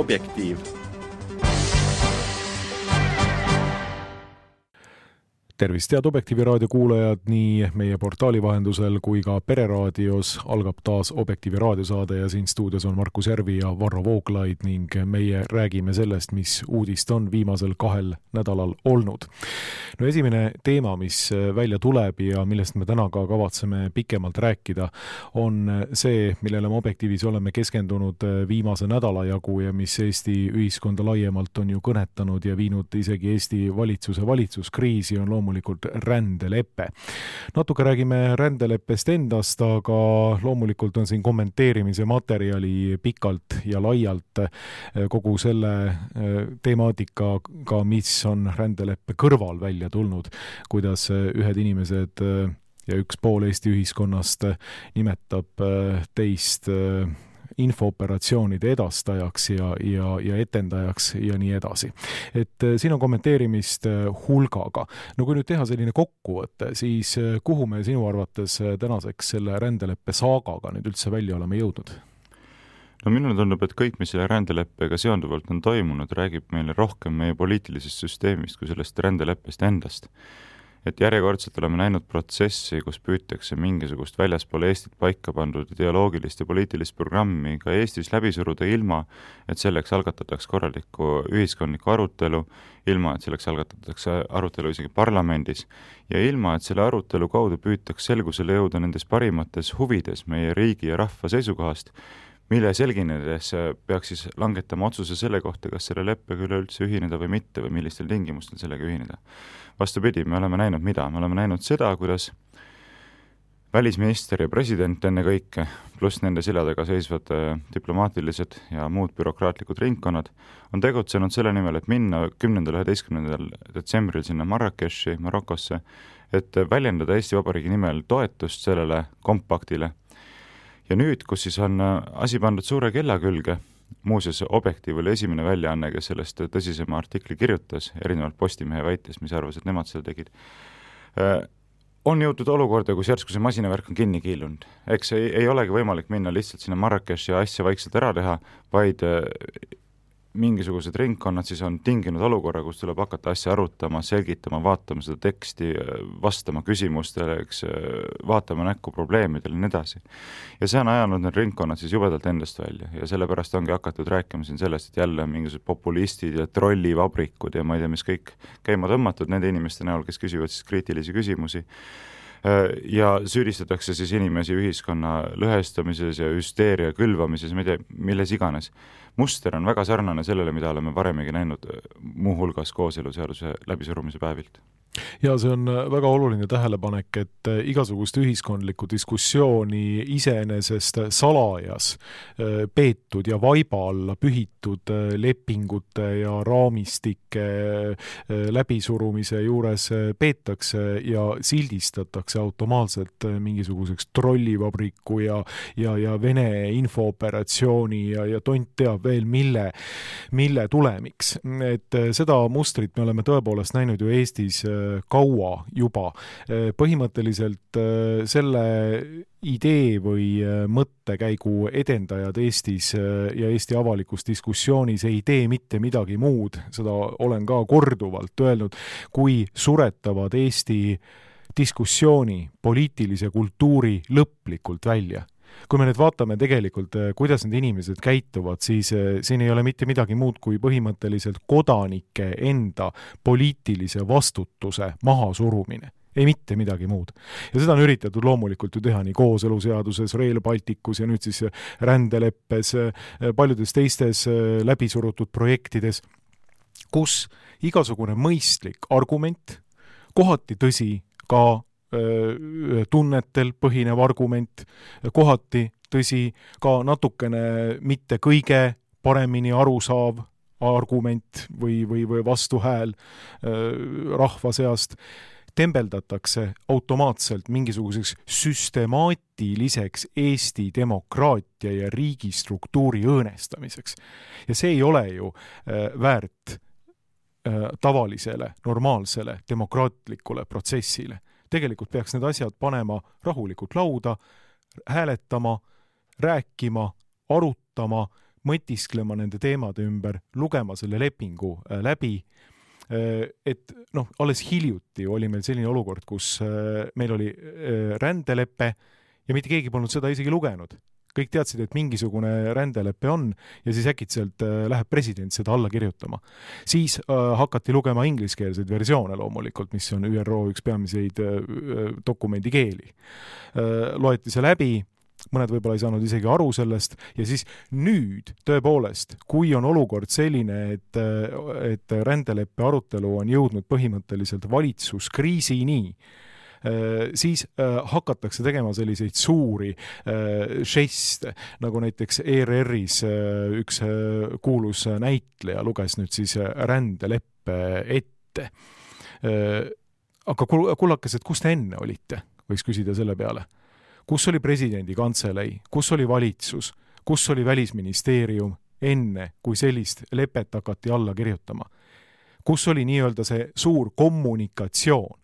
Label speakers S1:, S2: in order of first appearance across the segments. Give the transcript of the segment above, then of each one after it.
S1: Objektiiv
S2: tervist, head Objektiivi raadio kuulajad, nii meie portaali vahendusel kui ka Pereraadios algab taas Objektiivi raadiosaade ja siin stuudios on Markus Järvi ja Varro Vooglaid ning meie räägime sellest, mis uudist on viimasel kahel nädalal olnud. no esimene teema, mis välja tuleb ja millest me täna ka kavatseme pikemalt rääkida, on see, millele me Objektiivis oleme keskendunud viimase nädala jagu ja mis Eesti ühiskonda laiemalt on ju kõnetanud ja viinud isegi Eesti valitsuse valitsuskriisi, on loomulikult loomulikult rändelepe. natuke räägime rändeleppest endast, aga loomulikult on siin kommenteerimise materjali pikalt ja laialt eh, kogu selle eh, temaatikaga, mis on rändeleppe kõrval välja tulnud, kuidas eh, ühed inimesed ja üks pool Eesti ühiskonnast nimetab teist infooperatsioonide edastajaks ja, ja, ja etendajaks ja nii edasi. et äh, siin on kommenteerimist äh, hulgaga. no kui nüüd teha selline kokkuvõte, siis äh, kuhu me sinu arvates tänaseks selle rändeleppe saagaga nüüd üldse välja oleme jõudnud?
S3: no minule tundub, et kõik, mis selle rändeleppega seonduvalt on toimunud, räägib meile rohkem meie poliitilisest süsteemist kui sellest rändeleppest endast et järjekordselt oleme näinud protsessi, kus püütakse mingisugust väljaspool Eestit paika pandud ideoloogilist ja poliitilist programmi ka Eestis läbi suruda, ilma et selleks algatataks korralikku ühiskondlikku arutelu, ilma et selleks algatatakse arutelu isegi parlamendis, ja ilma, et selle arutelu kaudu püütaks selgusele jõuda nendes parimates huvides meie riigi ja rahva seisukohast, mille selginedes peaks siis langetama otsuse selle kohta, kas selle leppega üleüldse ühineda või mitte või millistel tingimustel sellega ühineda vastupidi, me oleme näinud mida, me oleme näinud seda, kuidas välisminister ja president ennekõike, pluss nende selja taga seisvad äh, diplomaatilised ja muud bürokraatlikud ringkonnad, on tegutsenud selle nimel, et minna kümnendal, üheteistkümnendal detsembril sinna Marrakechi, Marokosse, et väljendada Eesti Vabariigi nimel toetust sellele kompaktile. Ja nüüd, kus siis on äh, asi pandud suure kella külge, muuseas, Objektiiv oli esimene väljaanne, kes sellest tõsisema artikli kirjutas, erinevalt Postimehe väitest, mis arvas, et nemad seda tegid, äh, on jõutud olukorda, kus järsku see masinavärk on kinni kiilunud. eks ei, ei olegi võimalik minna lihtsalt sinna Marrakechi ja asja vaikselt ära teha, vaid äh, mingisugused ringkonnad siis on tinginud olukorra, kus tuleb hakata asja arutama, selgitama, vaatama seda teksti, vastama küsimustele, eks, vaatama näkku probleemidele ja nii edasi. ja see on ajanud need ringkonnad siis jubedalt endast välja ja sellepärast ongi hakatud rääkima siin sellest, et jälle mingisugused populistid ja trollivabrikud ja ma ei tea, mis kõik käima tõmmatud nende inimeste näol, kes küsivad siis kriitilisi küsimusi ja süüdistatakse siis inimesi ühiskonna lõhestamises ja hüsteeria külvamises, ma ei tea, milles iganes muster on väga sarnane sellele, mida oleme varemegi näinud, muuhulgas kooseluseaduse läbisurumise päevilt.
S2: Ja see on äh, väga oluline tähelepanek, et äh, igasugust ühiskondlikku diskussiooni iseenesest salajas äh, peetud ja vaiba alla pühitud lepingute ja raamistike läbisurumise juures peetakse ja sildistatakse automaatselt mingisuguseks trollivabriku ja ja, ja Vene infooperatsiooni ja, ja tont teab veel mille, mille tulemiks. et seda mustrit me oleme tõepoolest näinud ju Eestis kaua juba. põhimõtteliselt äh, selle idee või äh, mõttekäigu edendajad Eestis äh, ja Eesti avalikus diskussioonis ei tee mitte midagi muud, seda olen ka korduvalt öelnud, kui suretavad Eesti diskussiooni, poliitilise kultuuri lõplikult välja kui me nüüd vaatame tegelikult, äh, kuidas need inimesed käituvad, siis äh, siin ei ole mitte midagi muud kui põhimõtteliselt kodanike enda poliitilise vastutuse mahasurumine ei mitte midagi muud. ja seda on üritatud loomulikult ju teha nii kooseluseaduses, Rail Balticus ja nüüd siis rändeleppes, äh, paljudes teistes läbisurutud projektides, kus igasugune mõistlik argument, kohati tõsi, ka tunnetel põhinev argument, kohati, tõsi, ka natukene mitte kõige paremini arusaав argument või, või, või vastuhääl rahva seast, tembeldatakse automaatselt mingisuguseks süstemaatiliseks Eesti demokraatia ja riigistruktuuri õõnestamiseks. ja see ei ole ju väärt tavalisele, normaalsele, demokraatlikule protsessile tegelikult peaks need asjad panema rahulikult lauda, hääletama, rääkima, arutama, mõtisklema nende teemade ümber, lugema selle lepingu äh, läbi äh, et noh, alles hiljuti oli meil selline olukord, kus äh, meil oli rändelepe ja mitte keegi polnud seda isegi lugenud. Kõik teadsid, et mingisugune rändelepe on ja siis äkitselt läheb president seda alla kirjutama. siis hakati lugema ingliskeelseid versioone loomulikult, mis on ÜRO üks peamiseid dokumendi keeli. loeti see läbi mõned võib-olla ei saanud isegi aru sellest ja siis nüüd tõepoolest, kui on olukord selline, et, et rändeleppe arutelu on jõudnud põhimõtteliselt valitsuskriisini, siis äh, hakatakse tegema selliseid suuri äh, žeste, nagu näiteks ERR-is äh, üks kuulus näitleja luges nüüd siis rändeleppe ette. aga kullakesed, kus te enne olite, võiks küsida selle peale kus oli presidendi kantselei, kus oli valitsus, kus oli Välisministeerium enne, kui sellist lepet hakati alla kirjutama? kus oli nii-öelda see suur kommunikatsioon?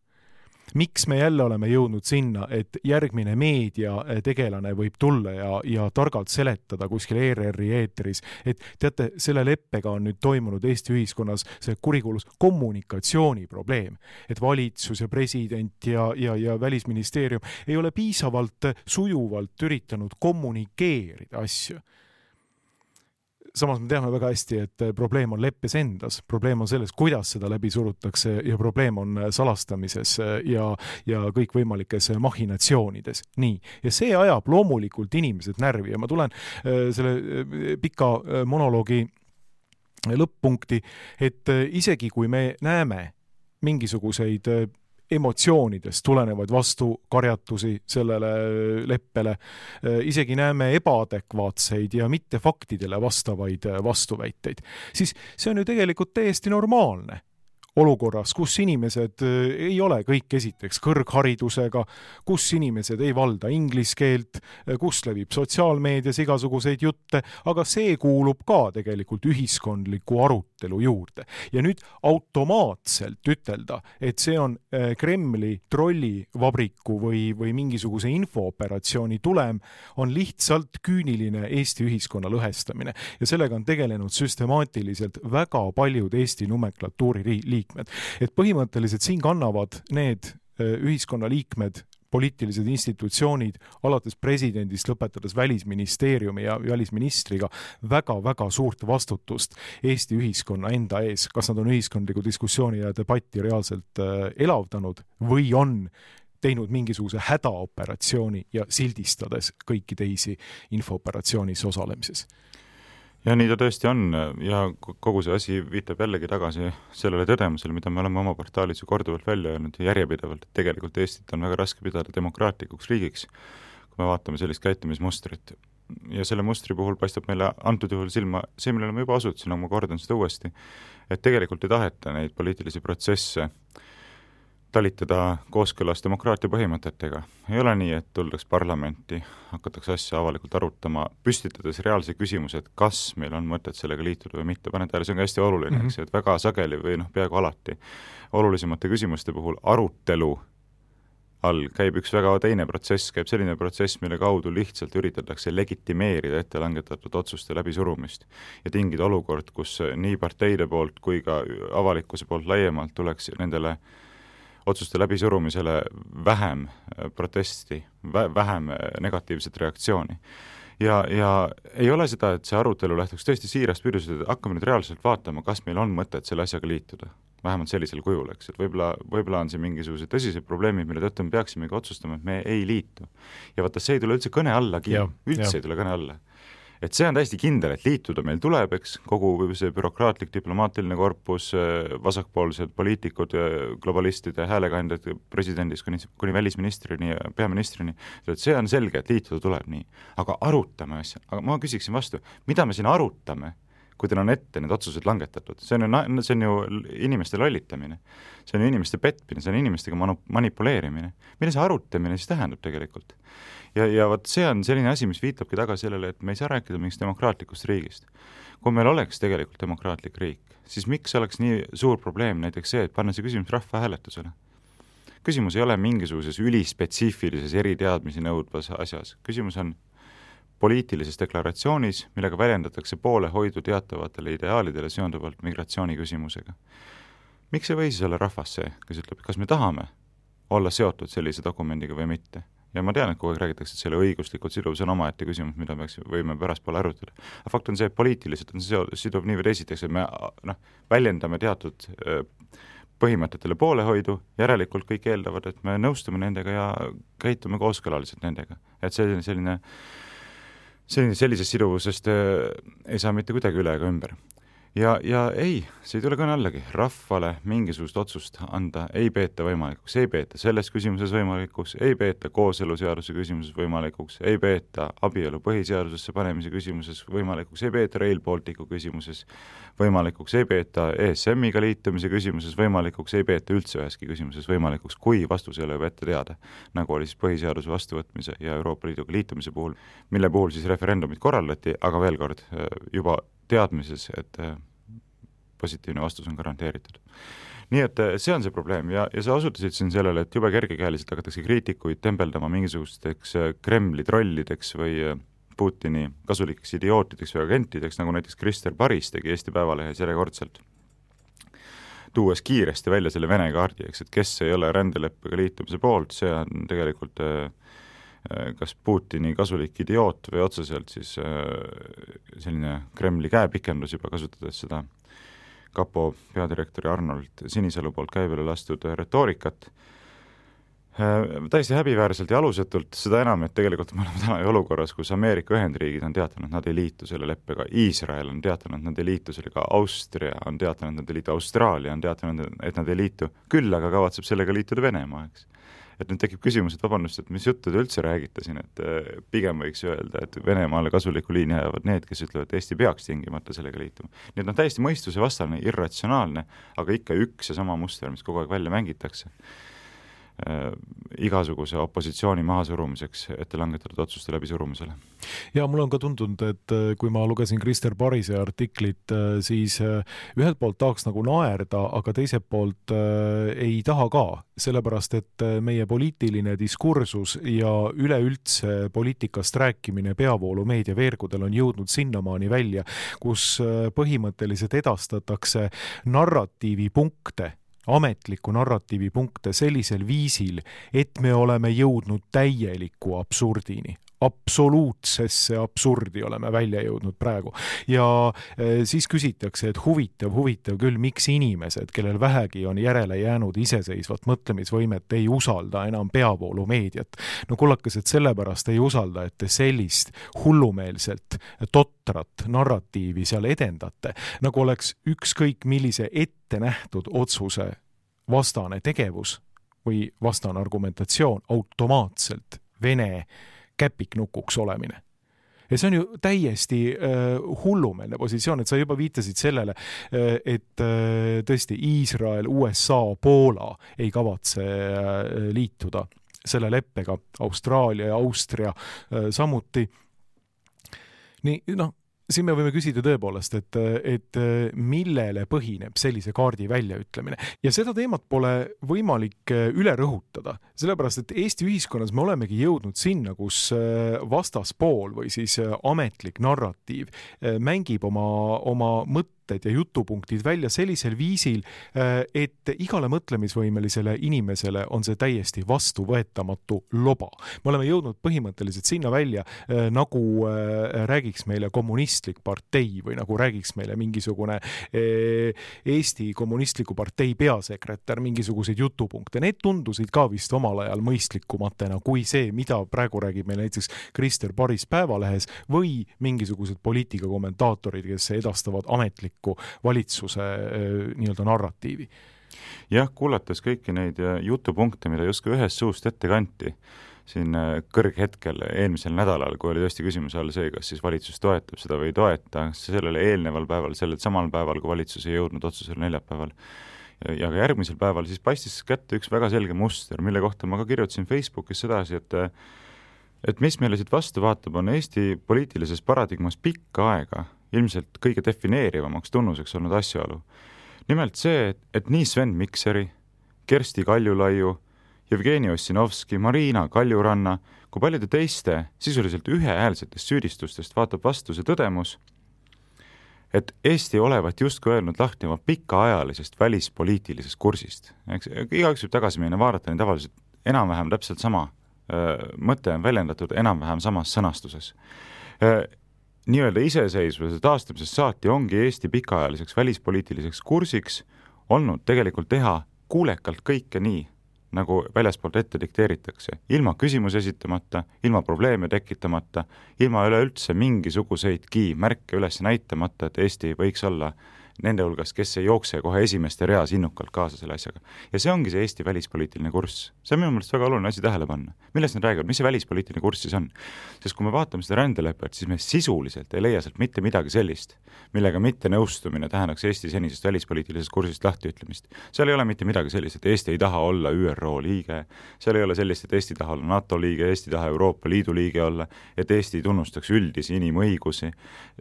S2: Miks me jälle oleme jõudnud sinna, et järgmine meediategelane võib tulla ja, ja targalt seletada kuskil ERR-i eetris, et teate, selle leppega on nüüd toimunud Eesti ühiskonnas see kurikuulus kommunikatsiooniprobleem. et valitsus ja president ja, ja, ja välisministeerium ei ole piisavalt sujuvalt üritanud kommunikeerida asju samas me teame väga hästi, et eh, probleem on leppes endas, probleem on selles, kuidas seda läbi surutakse ja probleem on eh, salastamises eh, ja, ja kõikvõimalikes mahhinatsioonides. nii, ja see ajab loomulikult inimesed närvi. Ja ma tulen selle pika monoloogi lõpp-punkti, et isegi kui me näeme mingisuguseid emotsioonidest tulenevaid vastukarjatusi sellele leppele, isegi näeme ebaadekvaatseid ja mitte faktidele vastavaid vastuväiteid, siis see on ju tegelikult täiesti normaalne olukorras, kus inimesed äh, ei ole kõik esiteks kõrgharidusega, kus inimesed ei valda inglise keelt, äh, kus levib sotsiaalmeedias igasuguseid jutte, aga see kuulub ka tegelikult ühiskondliku arutelu juurde. ja nüüd automaatselt ütelda, et see on äh, Kremli trollivabriku või, või mingisuguse infooperatsiooni tulem, on lihtsalt küüniline Eesti ühiskonna lõhestamine ja sellega on tegelenud süstemaatiliselt väga paljud Eesti nomenklatuuri liikmed liikmed. et põhimõtteliselt siin kannavad need äh, ühiskonnaliikmed poliitilised institutsioonid, alates presidendist, lõpetades välisministeeriumi ja välisministriga väga,, väga-väga suurt vastutust Eesti ühiskonna enda ees, kas nad on ühiskondlikku diskussiooni ja debatti reaalselt äh, elavdanud või on teinud mingisuguse hädaoperatsiooni ja sildistades kõiki teisi infooperatsioonis osalemises
S3: ja nii ta tõesti on ja kogu see asi viitab jällegi tagasi sellele tõdemusele, mida me oleme oma portaalis ju korduvalt välja öelnud järjepidevalt, et tegelikult Eestit on väga raske pidada demokraatlikuks riigiks, kui me vaatame sellist käitumismustrit. ja selle mustri puhul paistab meile antud juhul silma see, millele ma juba osutasin, aga ma kordan seda uuesti, et tegelikult ei taheta neid poliitilisi protsesse äh, talitada kooskõlas demokraatia põhimõtetega. ei ole nii, et tuldaks parlamenti, hakatakse asja avalikult arutama, püstitades reaalse küsimuse, et kas meil on mõtet sellega liituda või mitte, paned tähele, see on ka hästi oluline mm, -hmm. eks ju, et väga sageli või noh, peaaegu alati olulisemate küsimuste puhul arutelu all käib üks väga teine protsess, käib selline protsess, mille kaudu lihtsalt üritatakse legitimeerida ette langetatud otsuste läbisurumist ja tingida olukord, kus nii parteide poolt kui ka avalikkuse poolt laiemalt tuleks nendele äh, otsuste läbisurumisele vähem äh, protesti, vähem äh, negatiivset reaktsiooni. ja, ja ei ole seda, et see arutelu lähtuks tõesti siirast püüdlusest, et hakkame nüüd reaalselt vaatama, kas meil on mõtet selle asjaga liituda. vähemalt sellisel kujul, eks, et võib-olla, võib-olla on siin mingisugused tõsised probleemid, mille tõttu me peaksimegi otsustama, et me ei liitu. ja vaata, see ei tule üldse kõne allagi, üldse ja. ei tule kõne alla et see on täiesti kindel, et liituda meil tuleb, eks, kogu see bürokraatlik diplomaatiline korpus, vasakpoolsed poliitikud, globalistide häälekandjad presidendist kuni, kuni välisministrini ja peaministrini, et see on selge, et liituda tuleb nii. aga arutame asja, aga ma küsiksin vastu, mida me siin arutame, kui teil on ette need otsused langetatud, see on ju, see on ju inimeste lollitamine. see on ju inimeste petmine, see on inimestega manu-, manipuleerimine. mida see arutamine siis tähendab tegelikult? ja, ja vot see on selline asi, mis viitabki tagasi sellele, et me ei saa rääkida mingist demokraatlikust riigist. kui meil oleks tegelikult demokraatlik riik, siis miks oleks nii suur probleem näiteks see, et panna see küsimus rahvahääletusele? küsimus ei ole mingisuguses ülispetsiifilises eriteadmisi nõudvas asjas, küsimus on poliitilises deklaratsioonis, millega väljendatakse poolehoidu teatavatele ideaalidele seonduvalt migratsiooniküsimusega. miks ei või siis olla rahvas see, kes ütleb, kas me tahame olla seotud sellise dokumendiga või mitte? ja ma tean, et kogu aeg räägitakse, et selle õiguslikult siduv, see on omaette küsimus, mida peaks, võime pärastpoole arutada. aga fakt on see, et poliitiliselt on see siduv nii või teisiti, eks, me noh, väljendame teatud põhimõtetele poolehoidu, järelikult kõik eeldavad, et me nõustume nendega ja käitume kooskõlaliselt nendega. et selline, selline selline, sellisest siduvusest äh, ei saa mitte kuidagi üle ega ümber ja, ja ei, see ei tule kõne allagi, rahvale mingisugust otsust anda ei peeta võimalikuks, ei peeta selles küsimuses võimalikuks, ei peeta kooseluseaduse küsimuses võimalikuks, ei peeta abielu põhiseadusesse panemise küsimuses võimalikuks, ei peeta Rail Balticu küsimuses võimalikuks, ei peeta ESM-iga liitumise küsimuses võimalikuks, ei peeta üldse üheski küsimuses võimalikuks, kui vastus ei ole juba ette teada, nagu oli siis põhiseaduse vastuvõtmise ja Euroopa Liiduga liitumise puhul, mille puhul siis referendumid korraldati, aga veel kord, juba teadmises, et äh, positiivne vastus on garanteeritud. nii et äh, see on see probleem ja, ja sa osutasid siin sellele, et jube kergekäeliselt hakatakse kriitikuid tembeldama mingisugusteks äh, Kremli trollideks või Putini kasulikeks idiootideks või agentideks, nagu näiteks Krister Paris tegi Eesti Päevalehes järjekordselt, tuues kiiresti välja selle Vene kaardi, eks, et kes ei ole rändeleppega liitumise poolt, see on tegelikult äh, kas Putini kasulik idioot või otseselt siis äh, selline Kremli käepikendus juba, kasutades seda kapo peadirektori Arnold Sinisalu poolt käibele lastud retoorikat, äh, täiesti häbiväärselt ja alusetult, seda enam, et tegelikult me oleme täna ju olukorras, kus Ameerika Ühendriigid on teatanud, nad ei liitu selle leppega, Iisrael on teatanud, nad ei liitu sellega, Austria on teatanud, nad ei liitu, Austraalia on teatanud, et nad ei liitu, küll aga kavatseb sellega liituda Venemaa, eks et nüüd tekib küsimus, et vabandust, et mis juttu te üldse räägite siin, et äh, pigem võiks öelda, et Venemaale kasulikku liini ajavad need, kes ütlevad, et Eesti peaks tingimata sellega liituma. nii et noh, täiesti mõistusevastane, irratsionaalne, aga ikka üks ja sama muster, mis kogu aeg välja mängitakse igasuguse opositsiooni mahasurumiseks ette langetatud otsuste läbisurumisele.
S2: ja mulle on ka tundunud, et äh, kui ma lugesin Krister Parise artiklit, äh, siis äh, ühelt poolt tahaks nagu naerda, aga teiselt poolt ei taha ka, sellepärast et meie poliitiline diskursus ja üleüldse poliitikast rääkimine peavoolumeedia veergudel on jõudnud sinnamaani välja, kus põhimõtteliselt edastatakse narratiivipunkte ametliku narratiivi punkte sellisel viisil, et me oleme jõudnud täieliku absurdini absoluutsesse absurdi oleme välja jõudnud praegu. ja eh, siis küsitakse, et huvitav, huvitav küll, miks inimesed, kellel vähegi on järele jäänud iseseisvat mõtlemisvõimet, ei usalda enam peavoolumeediat. no kullakesed, sellepärast ei usalda, et te sellist hullumeelselt totrat narratiivi seal edendate, nagu oleks ükskõik millise ettenähtud otsuse vastane tegevus või vastane argumentatsioon automaatselt Vene käpiknukuks olemine ja see on ju täiesti äh, hullumeelne positsioon, et sa juba viitasid sellele äh,, et äh, tõesti Iisrael, USA, Poola ei kavatse äh, liituda selle leppega, Austraalia ja Austria äh, samuti. nii, noh siin me võime küsida tõepoolest, et, et millele põhineb sellise kaardi väljaütlemine. Ja seda teemat pole võimalik üle rõhutada, sellepärast et Eesti ühiskonnas me olemegi jõudnud sinna, kus vastaspool või siis ametlik narratiiv mängib oma, oma mõtteid mõtted ja jutupunktid välja sellisel viisil, äh, et igale mõtlemisvõimelisele inimesele on see täiesti vastuvõetamatu loba. me oleme jõudnud põhimõtteliselt sinna välja, äh, nagu äh, räägiks meile kommunistlik partei või nagu räägiks meile mingisugune Eesti Kommunistliku Partei peasekretär mingisuguseid jutupunkte, need tundusid ka vist omal ajal mõistlikumatena kui see, mida praegu räägib meile näiteks Krister Paris Päevalehes või mingisugused poliitikakommentaatorid, kes edastavad ametlikku ametliku valitsuse nii-öelda narratiivi.
S3: jah, kuulates kõiki neid jutupunkte, mida justkui ühest suust ette kanti, siin kõrghetkel eelmisel nädalal, kui oli tõesti küsimuse all see, kas siis valitsus toetab seda või ei toeta, sellele eelneval päeval, sellel samal päeval, kui valitsus ei jõudnud otsusele neljapäeval, ja ka järgmisel päeval, siis paistis kätte üks väga selge muster, mille kohta ma ka kirjutasin Facebookis sedasi, et et mis meile siit vastu vaatab, on Eesti poliitilises paradigmas pikka aega ilmselt kõige defineerivamaks tunnuseks olnud asjaolu. nimelt see, et, et nii Sven Mikseri, Kersti Kaljulaiu Jevgeni Ossinovski, Marina Kaljuranna kui paljude teiste sisuliselt ühehäälsetest süüdistustest vaatab vastu see tõdemus, et Eesti olevat justkui öelnud lahti oma pikaajalisest välispoliitilisest kursist. eks igaüks võib tagasi minna, vaadata neid avaldusi, enam-vähem täpselt sama mõte on väljendatud enam-vähem samas sõnastuses. Nii-öelda iseseisvuse taastamisest saati ongi Eesti pikaajaliseks välispoliitiliseks kursiks olnud tegelikult teha kuulekalt kõike nii, nagu väljaspoolt ette dikteeritakse, ilma küsimusi esitamata, ilma probleeme tekitamata, ilma üleüldse mingisuguseidki märke üles näitamata, et Eesti võiks olla nende hulgas, kes ei jookse kohe esimeste reas innukalt kaasa selle asjaga. ja see ongi see Eesti välispoliitiline kurss. see on minu meelest väga oluline asi tähele panna. millest nad räägivad, mis see välispoliitiline kurss siis on? sest kui me vaatame seda rändelepet, siis me sisuliselt ei leia sealt mitte midagi sellist, millega mittenõustumine tähendaks Eesti senisest välispoliitilisest kursist lahtiütlemist. seal ei ole mitte midagi sellist, et Eesti ei taha olla ÜRO liige, seal ei ole sellist, et Eesti ei taha olla NATO liige, Eesti ei taha Euroopa Liidu liige olla, et Eesti tunnustaks üldisi inimõigusi,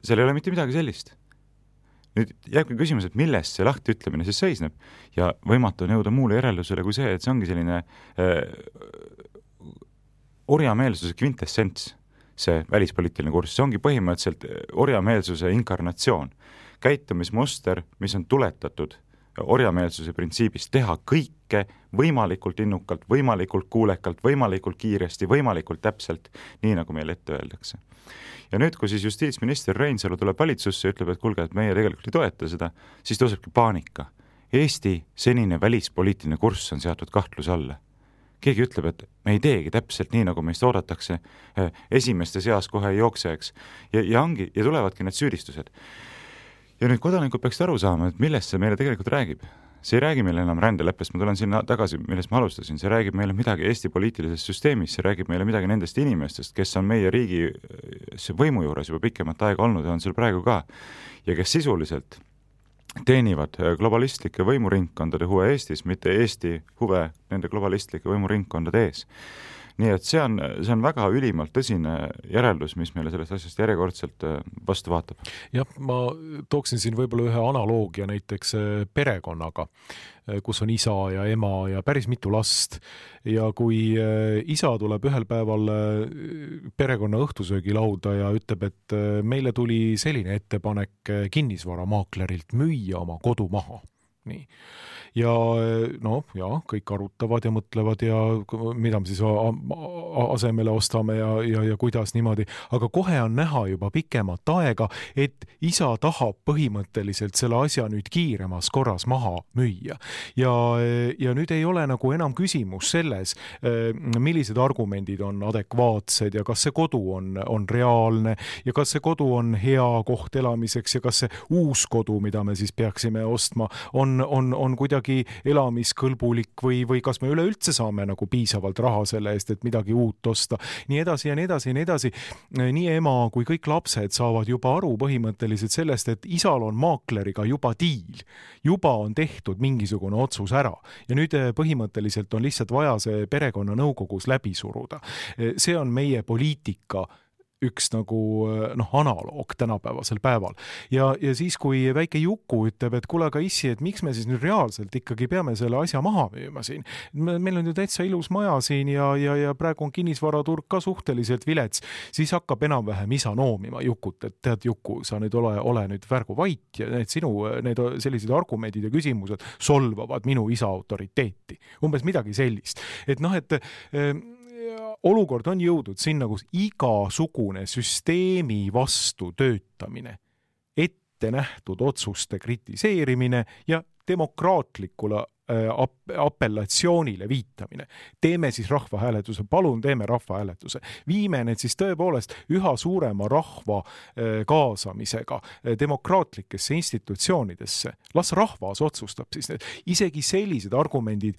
S3: seal ei ole mitte midagi sellist nüüd jääbki küsimus, et milles see lahtiütlemine siis seisneb ja võimatu on jõuda muule järeldusele kui see, et see ongi selline äh, orjameelsuse kvintessents, see välispoliitiline kurss, see ongi põhimõtteliselt orjameelsuse inkarnatsioon. käitumismuster, mis on tuletatud orjameelsuse printsiibist, teha kõike võimalikult innukalt, võimalikult kuulekalt, võimalikult kiiresti, võimalikult täpselt, nii nagu meile ette öeldakse ja nüüd, kui siis justiitsminister Reinsalu tuleb valitsusse ja ütleb, et kuulge, et meie tegelikult ei toeta seda, siis tõusebki paanika. Eesti senine välispoliitiline kurss on seatud kahtluse alla. keegi ütleb, et me ei teegi täpselt nii, nagu meist oodatakse, eh, esimeste seas kohe ei jookse, eks, ja, ja ongi, ja tulevadki need süüdistused. ja nüüd kodanikud peaksid aru saama, et millest see meile tegelikult räägib see ei räägi meile enam rändeleppest, ma tulen sinna tagasi, millest ma alustasin, see räägib meile midagi Eesti poliitilisest süsteemist, see räägib meile midagi nendest inimestest, kes on meie riigi võimu juures juba pikemat aega olnud ja on seal praegu ka. ja kes sisuliselt teenivad globalistlike võimuringkondade huve Eestis, mitte Eesti huve nende globalistlike võimuringkondade ees nii et see on, see on väga ülimalt tõsine järeldus, mis meile sellest asjast järjekordselt äh, vastu vaatab.
S2: jah, ma tooksin siin võib-olla ühe analoogia näiteks äh, perekonnaga, äh, kus on isa ja ema ja päris mitu last. Ja kui isa tuleb ühel päeval perekonna õhtusöögilauda ja ütleb, et meile tuli selline ettepanek kinnisvaramaaklerilt müüa oma kodu maha, nii ja noh, ja kõik arutavad ja mõtlevad ja mida me siis asemele ostame ja, ja, ja kuidas niimoodi, aga kohe on näha juba pikemat aega, et isa tahab põhimõtteliselt selle asja nüüd kiiremas korras maha müüa. ja, ja nüüd ei ole nagu enam küsimus selles, millised argumendid on adekvaatsed ja kas see kodu on, on reaalne ja kas see kodu on hea koht elamiseks ja kas see uus kodu, mida me siis peaksime ostma, on, on, on kuidagi kuidagi elamiskõlbulik või, või kas me üleüldse saame nagu piisavalt raha selle eest, et midagi uut osta, nii edasi ja nii edasi ja nii edasi. nii ema kui kõik lapsed saavad juba aru põhimõtteliselt sellest, et isal on maakleriga juba diil, juba on tehtud mingisugune otsus ära ja nüüd eh, põhimõtteliselt on lihtsalt vaja see perekonnanõukogus läbi suruda. Eh, see on meie poliitika üks nagu noh, analoog tänapäevasel päeval. ja, ja siis, kui väike Juku ütleb, et kuule, aga issi, et miks me siis nüüd reaalselt ikkagi peame selle asja maha müüma siin. meil on ju täitsa ilus maja siin ja, ja, ja praegu on kinnisvaraturg ka suhteliselt vilets, siis hakkab enam-vähem isa noomima Jukut, et tead, Juku, sa nüüd ole, ole nüüd värgu vait ja need sinu, need sellised argumendid ja küsimused solvavad minu isa autoriteeti. umbes midagi sellist, et noh, et olukord on jõudnud sinna, kus igasugune süsteemi vastu töötamine, ette nähtud otsuste kritiseerimine ja demokraatlikule äh, apellatsioonile viitamine. teeme siis rahvahääletuse, palun teeme rahvahääletuse, viime need siis tõepoolest üha suurema rahva äh, kaasamisega äh, demokraatlikesse institutsioonidesse, las rahvas otsustab siis need, isegi sellised argumendid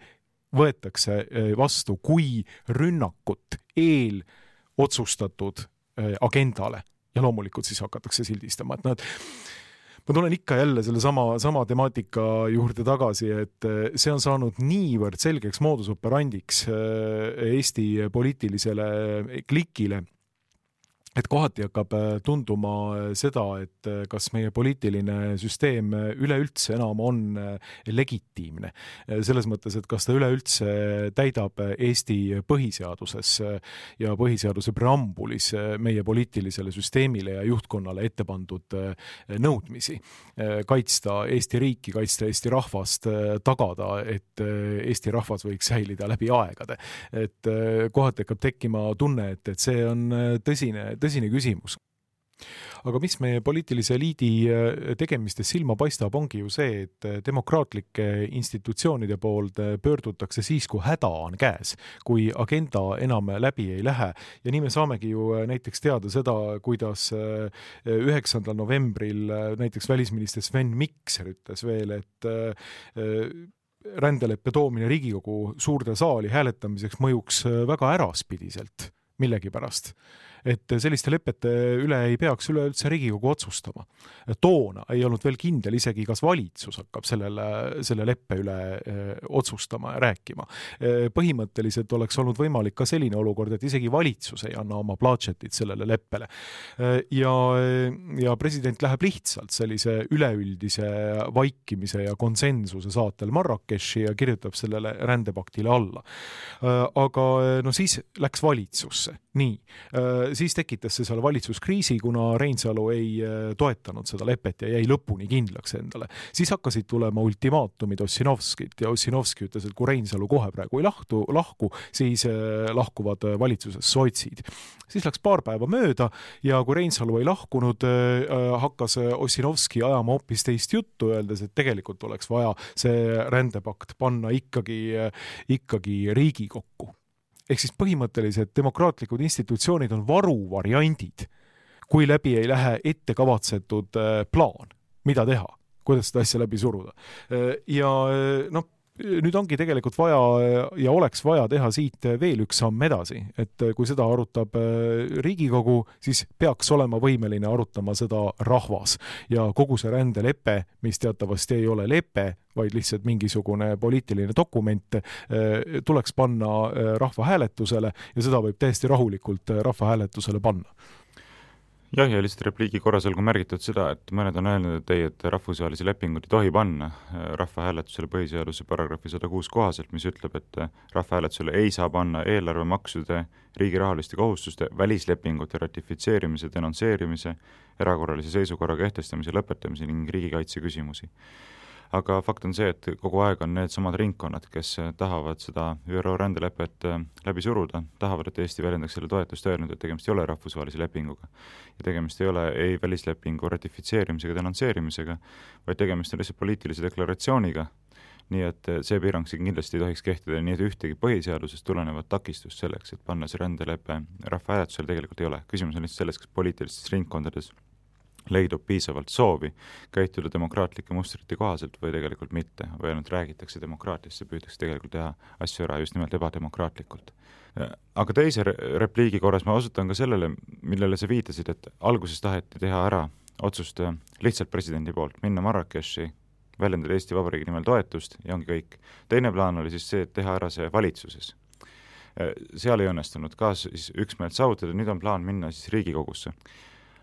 S2: võetakse eh, vastu kui rünnakut eelotsustatud eh, agendale. Ja loomulikult siis hakatakse sildistama, et noh, et ma tulen ikka jälle sellesama, sama temaatika juurde tagasi, et eh, see on saanud niivõrd selgeks moodus operandiks Eesti poliitilisele klikile et kohati hakkab äh, tunduma äh, seda, et äh, kas meie poliitiline süsteem üleüldse enam on legitiimne. selles mõttes, et kas ta üleüldse täidab Eesti põhiseaduses ja põhiseaduse preambulis meie poliitilisele süsteemile ja juhtkonnale ette pandud nõudmisi. kaitsta Eesti riiki, kaitsta Eesti rahvast, tagada, et Eesti rahvas võiks säilida läbi aegade. et kohati hakkab tekkima tunne, et, et see on tõsine, tõsine tõsine küsimus. Aga mis meie poliitilise eliidi äh, tegemistes silma paistab, ongi ju see, et äh, demokraatlike institutsioonide poolt pöördutakse siis, kui häda on käes, kui agenda enam läbi ei lähe. Ja nii me saamegi ju äh, näiteks teada seda, kuidas üheksandal novembril näiteks välisminister Sven Mikser ütles veel, et rändeleppe toomine Riigikogu suurde saali hääletamiseks mõjuks väga äraspidiselt millegipärast et selliste lepete üle ei peaks üleüldse Riigikogu otsustama. toona ei olnud veel kindel isegi, kas valitsus hakkab sellele, selle leppe üle eh, otsustama ja rääkima. Eh, põhimõtteliselt oleks olnud võimalik ka selline olukord, et isegi valitsus ei anna oma plaatšetit sellele leppele. Eh, ja, ja president läheb lihtsalt sellise üleüldise vaikimise ja konsensuse saatel Marrakechi ja kirjutab sellele rändepaktile alla. aga no siis läks valitsusse, nii siis tekitas see seal valitsuskriisi, kuna Reinsalu ei äh, toetanud seda lepet ja jäi lõpuni kindlaks endale. siis hakkasid tulema ultimaatumid Ossinovskilt ja Ossinovski ütles, et kui Reinsalu kohe praegu ei lahtu, lahku, siis äh, lahkuvad äh, valitsusest sotsid. siis läks paar päeva mööda ja kui Reinsalu ei lahkunud, hakkas Ossinovski ajama hoopis teist juttu, öeldes, et tegelikult oleks vaja see rändepakt panna ikkagi, ikkagi Riigikokku ehk siis põhimõtteliselt demokraatlikud institutsioonid on varuvariandid, kui läbi ei lähe ettekavatsetud äh, plaan, mida teha, kuidas seda asja läbi suruda. Äh, ja äh, noh, nüüd ongi tegelikult vaja ja oleks vaja teha siit veel üks samm edasi, et kui seda arutab äh, Riigikogu, siis peaks olema võimeline arutama seda rahvas. Ja kogu see rändelepe, mis teatavasti ei ole lepe, vaid lihtsalt mingisugune poliitiline dokument, äh, tuleks panna rahvahääletusele ja seda võib täiesti rahulikult rahvahääletusele panna
S3: jah, ja lihtsalt repliigi korras olgu märgitud seda, et mõned on öelnud, et ei, et rahvusvahelisi lepinguid ei tohi panna äh, rahvahääletusele põhiseaduse paragrahvi sada kuus kohaselt, mis ütleb, et äh, rahvahääletusele ei saa panna eelarvemaksude, riigi rahaliste kohustuste, välislepingute ratifitseerimise, denonsseerimise, erakorralise seisukorra kehtestamise, lõpetamise ning riigikaitse küsimusi aga fakt on see, et kogu aeg on needsamad ringkonnad, kes tahavad seda ÜRO rändelepet äh, läbi suruda, tahavad, et Eesti väljendaks selle toetust, öelnud, et tegemist ei ole rahvusvahelise lepinguga. ja tegemist ei ole ei välislepingu ratifitseerimisega, denonsseerimisega, vaid tegemist on lihtsalt poliitilise deklaratsiooniga, nii et äh, see piirang siin kindlasti ei tohiks kehtida, nii et ühtegi põhiseadusest tulenevat takistust selleks, et panna see rändelepe rahvahääletusele tegelikult ei ole. küsimus on lihtsalt selles, kas poliitilistes ringkondades leidub piisavalt soovi käituda demokraatlike mustrite kohaselt või tegelikult mitte, või ainult räägitakse demokraatiast ja püütakse tegelikult teha asju ära just nimelt ebademokraatlikult. aga teise repliigi korras ma osutan ka sellele, millele sa viitasid, et alguses taheti teha ära otsust lihtsalt presidendi poolt, minna Marrakechi, väljendada Eesti Vabariigi nimel toetust ja ongi kõik. teine plaan oli siis see, et teha ära see valitsuses. seal ei õnnestunud ka siis üksmeelt saavutada, nüüd on plaan minna siis Riigikogusse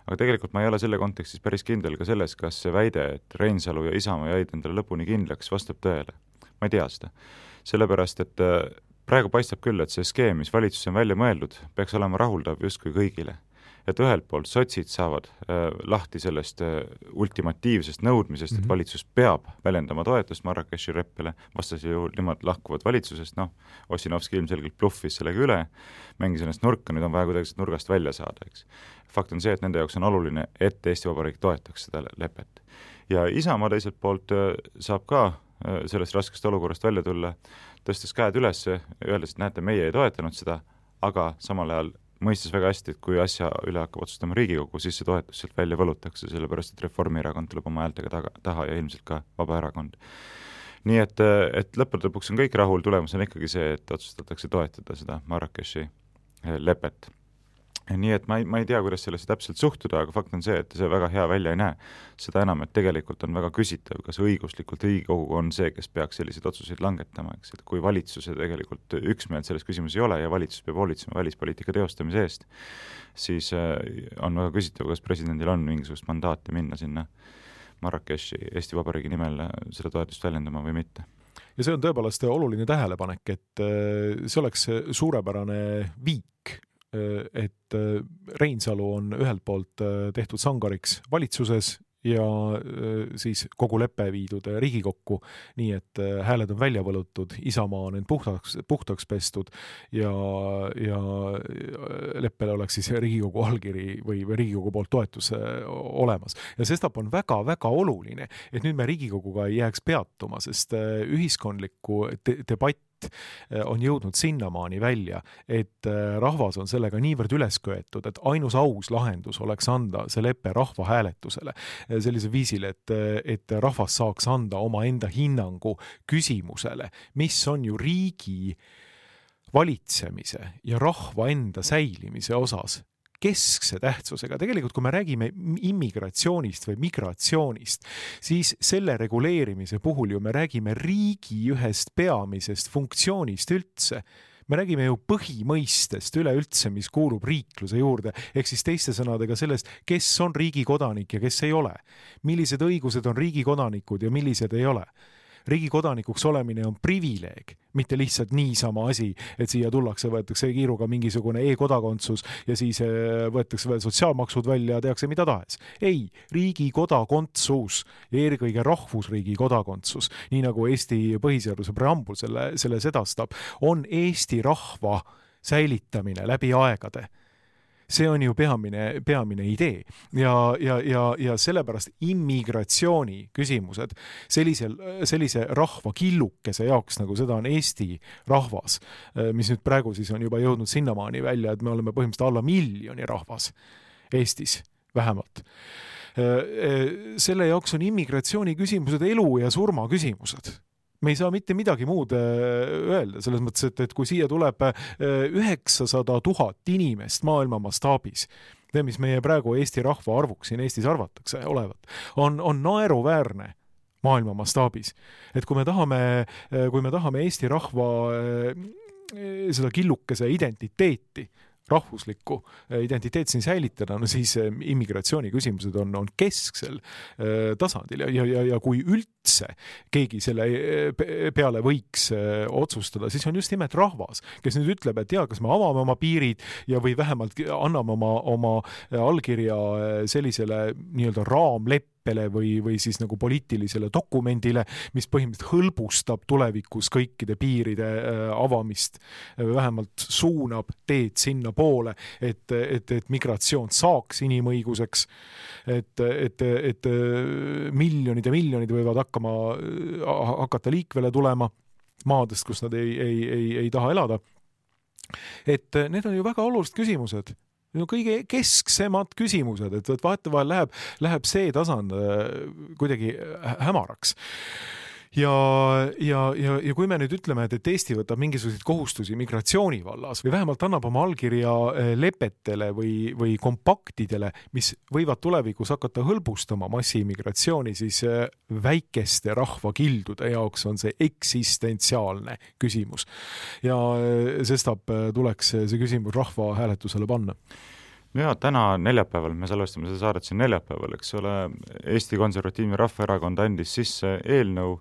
S3: aga tegelikult ma ei ole selle kontekstis päris kindel ka selles, kas see väide, et Reinsalu ja Isamaa jäid endale lõpuni kindlaks, vastab tõele. ma ei tea seda. sellepärast, et äh, praegu paistab küll, et see skeem, mis valitsus on välja mõeldud, peaks olema rahuldav justkui kõigile et ühelt poolt sotsid saavad äh, lahti sellest äh, ultimatiivsest nõudmisest mm, -hmm. et mhm. valitsus peab väljendama toetust Marrakechi leppele, vastasel juhul nemad lahkuvad valitsusest, noh, Ossinovski ilmselgelt bluffis sellega üle, mängis ennast nurka, nüüd on vaja kuidagi sellest nurgast välja saada, eks. fakt on see, et nende jaoks on oluline, et Eesti Vabariik toetaks seda lepet. ja Isamaa teiselt poolt äh, saab ka äh, sellest raskest olukorrast välja tulla, tõstes käed üles, öeldes, et näete, meie ei toetanud seda, aga samal ajal mõistes väga hästi, et kui asja üle hakkab otsustama Riigikogu, siis see toetus sealt välja võlutakse, sellepärast et Reformierakond tuleb oma häältega taga, taha ja ilmselt ka Vabaerakond. nii et, et lõppude lõpuks on kõik rahul, tulemus on ikkagi see, et otsustatakse toetada seda Marrakechi lepet. Nii et ma ei, ma ei tea, kuidas sellesse täpselt suhtuda, aga fakt on see, et see väga hea välja ei näe. seda enam, et tegelikult on väga küsitav, kas õiguslikult Riigikogu on see, kes peaks selliseid otsuseid langetama, eks, et kui valitsuse tegelikult üksmeelt selles küsimuses ei ole ja valitsus peab hoolitsema välispoliitika teostamise eest, siis äh, on väga küsitav, kas presidendil on mingisugust mandaati minna sinna Marrakechi Eesti Vabariigi nimel äh, seda toetust väljendama või mitte
S2: ja see on tõepoolest oluline tähelepanek, et äh, see oleks suurepärane viik et äh, Reinsalu on ühelt poolt äh, tehtud sangariks valitsuses ja siis kogu lepe viidud Riigikokku, nii et hääled on välja võlutud, Isamaa on end puhtaks, puhtaks pestud ja, ja leppele oleks siis Riigikogu allkiri või, või Riigikogu poolt toetus olemas. ja sestap on väga-väga oluline, et nüüd me Riigikoguga ei jääks peatuma, sest ühiskondlikku de debatt debatt eh, on jõudnud sinnamaani välja, et eh, rahvas on sellega niivõrd üles köetud, et ainus aus lahendus oleks anda see lepe rahvahääletusele eh, sellisel viisil, et, et rahvas saaks anda omaenda hinnangu küsimusele, mis on ju riigi valitsemise ja rahva enda säilimise osas keskse tähtsusega. tegelikult, kui me räägime immigratsioonist või migratsioonist, siis selle reguleerimise puhul ju me räägime riigi ühest peamisest funktsioonist üldse me räägime ju põhimõistest üleüldse, mis kuulub riikluse juurde, ehk siis teiste sõnadega sellest, kes on riigi kodanik ja kes ei ole. millised õigused on riigi kodanikud ja millised ei ole riigi kodanikuks olemine on privileeg, mitte lihtsalt niisama asi, et siia tullakse, võetakse kiiruga mingisugune e-kodakondsus ja siis eh, võetakse veel sotsiaalmaksud välja ja tehakse mida tahes. ei, riigi kodakondsus ja eelkõige rahvusriigi kodakondsus, nii nagu Eesti põhiseaduse preambul selle, selle sedastab, on Eesti rahva säilitamine läbi aegade see on ju peamine, peamine idee. Ja, ja, ja, ja sellepärast immigratsiooni küsimused sellisel, sellise rahva killukese jaoks, nagu seda on Eesti rahvas, mis nüüd praegu siis on juba jõudnud sinnamaani välja, et me oleme põhimõtteliselt alla miljoni rahvas Eestis vähemalt. Selle jaoks on immigratsiooni küsimused elu ja surma küsimused me ei saa mitte midagi muud äh, öelda, selles mõttes, et, et kui siia tuleb äh, üheksasada tuhat inimest maailma mastaabis, see, mis meie praegu Eesti rahvaarvuks siin Eestis arvatakse olevat, on, on naeruväärne maailma mastaabis. et kui me tahame, äh, kui me tahame Eesti rahva seda killukese identiteeti rahvuslikku identiteeti siin säilitada, no siis immigratsiooni küsimused on, on kesksel tasandil ja, ja, ja, ja kui üld, üldse keegi selle eh, peale võiks eh, otsustada, siis on just nimelt rahvas, kes nüüd ütleb, et jaa, kas me avame oma piirid ja, või vähemalt anname oma, oma allkirja eh, sellisele nii-öelda raamleppele leppele või, või siis nagu poliitilisele dokumendile, mis põhimõtteliselt hõlbustab tulevikus kõikide piiride avamist, vähemalt suunab teed sinnapoole, et, et, et migratsioon saaks inimõiguseks, et, et, et miljonid ja miljonid võivad hakkama, äh, hakata liikvele tulema maadest, kus nad ei, ei, ei, ei taha elada. et äh, need on ju väga olulised küsimused no kõige kesksemad küsimused, et, et vahetevahel läheb, läheb see tasand äh, kuidagi hämaraks ja, ja, ja, ja kui me nüüd ütleme, et, et Eesti võtab mingisuguseid kohustusi migratsiooni vallas või vähemalt annab oma allkirja eh, lepetele või, või kompaktidele, mis võivad tulevikus hakata hõlbustama massiimmigratsiooni, siis eh, väikeste rahvakildude jaoks on see eksistentsiaalne küsimus. ja eh, sestap tuleks see küsimus rahvahääletusele panna
S3: ja täna neljapäeval, me salvestame seda saadet siin neljapäeval, eks ole, Eesti Konservatiivne Rahvaerakond andis sisse eelnõu,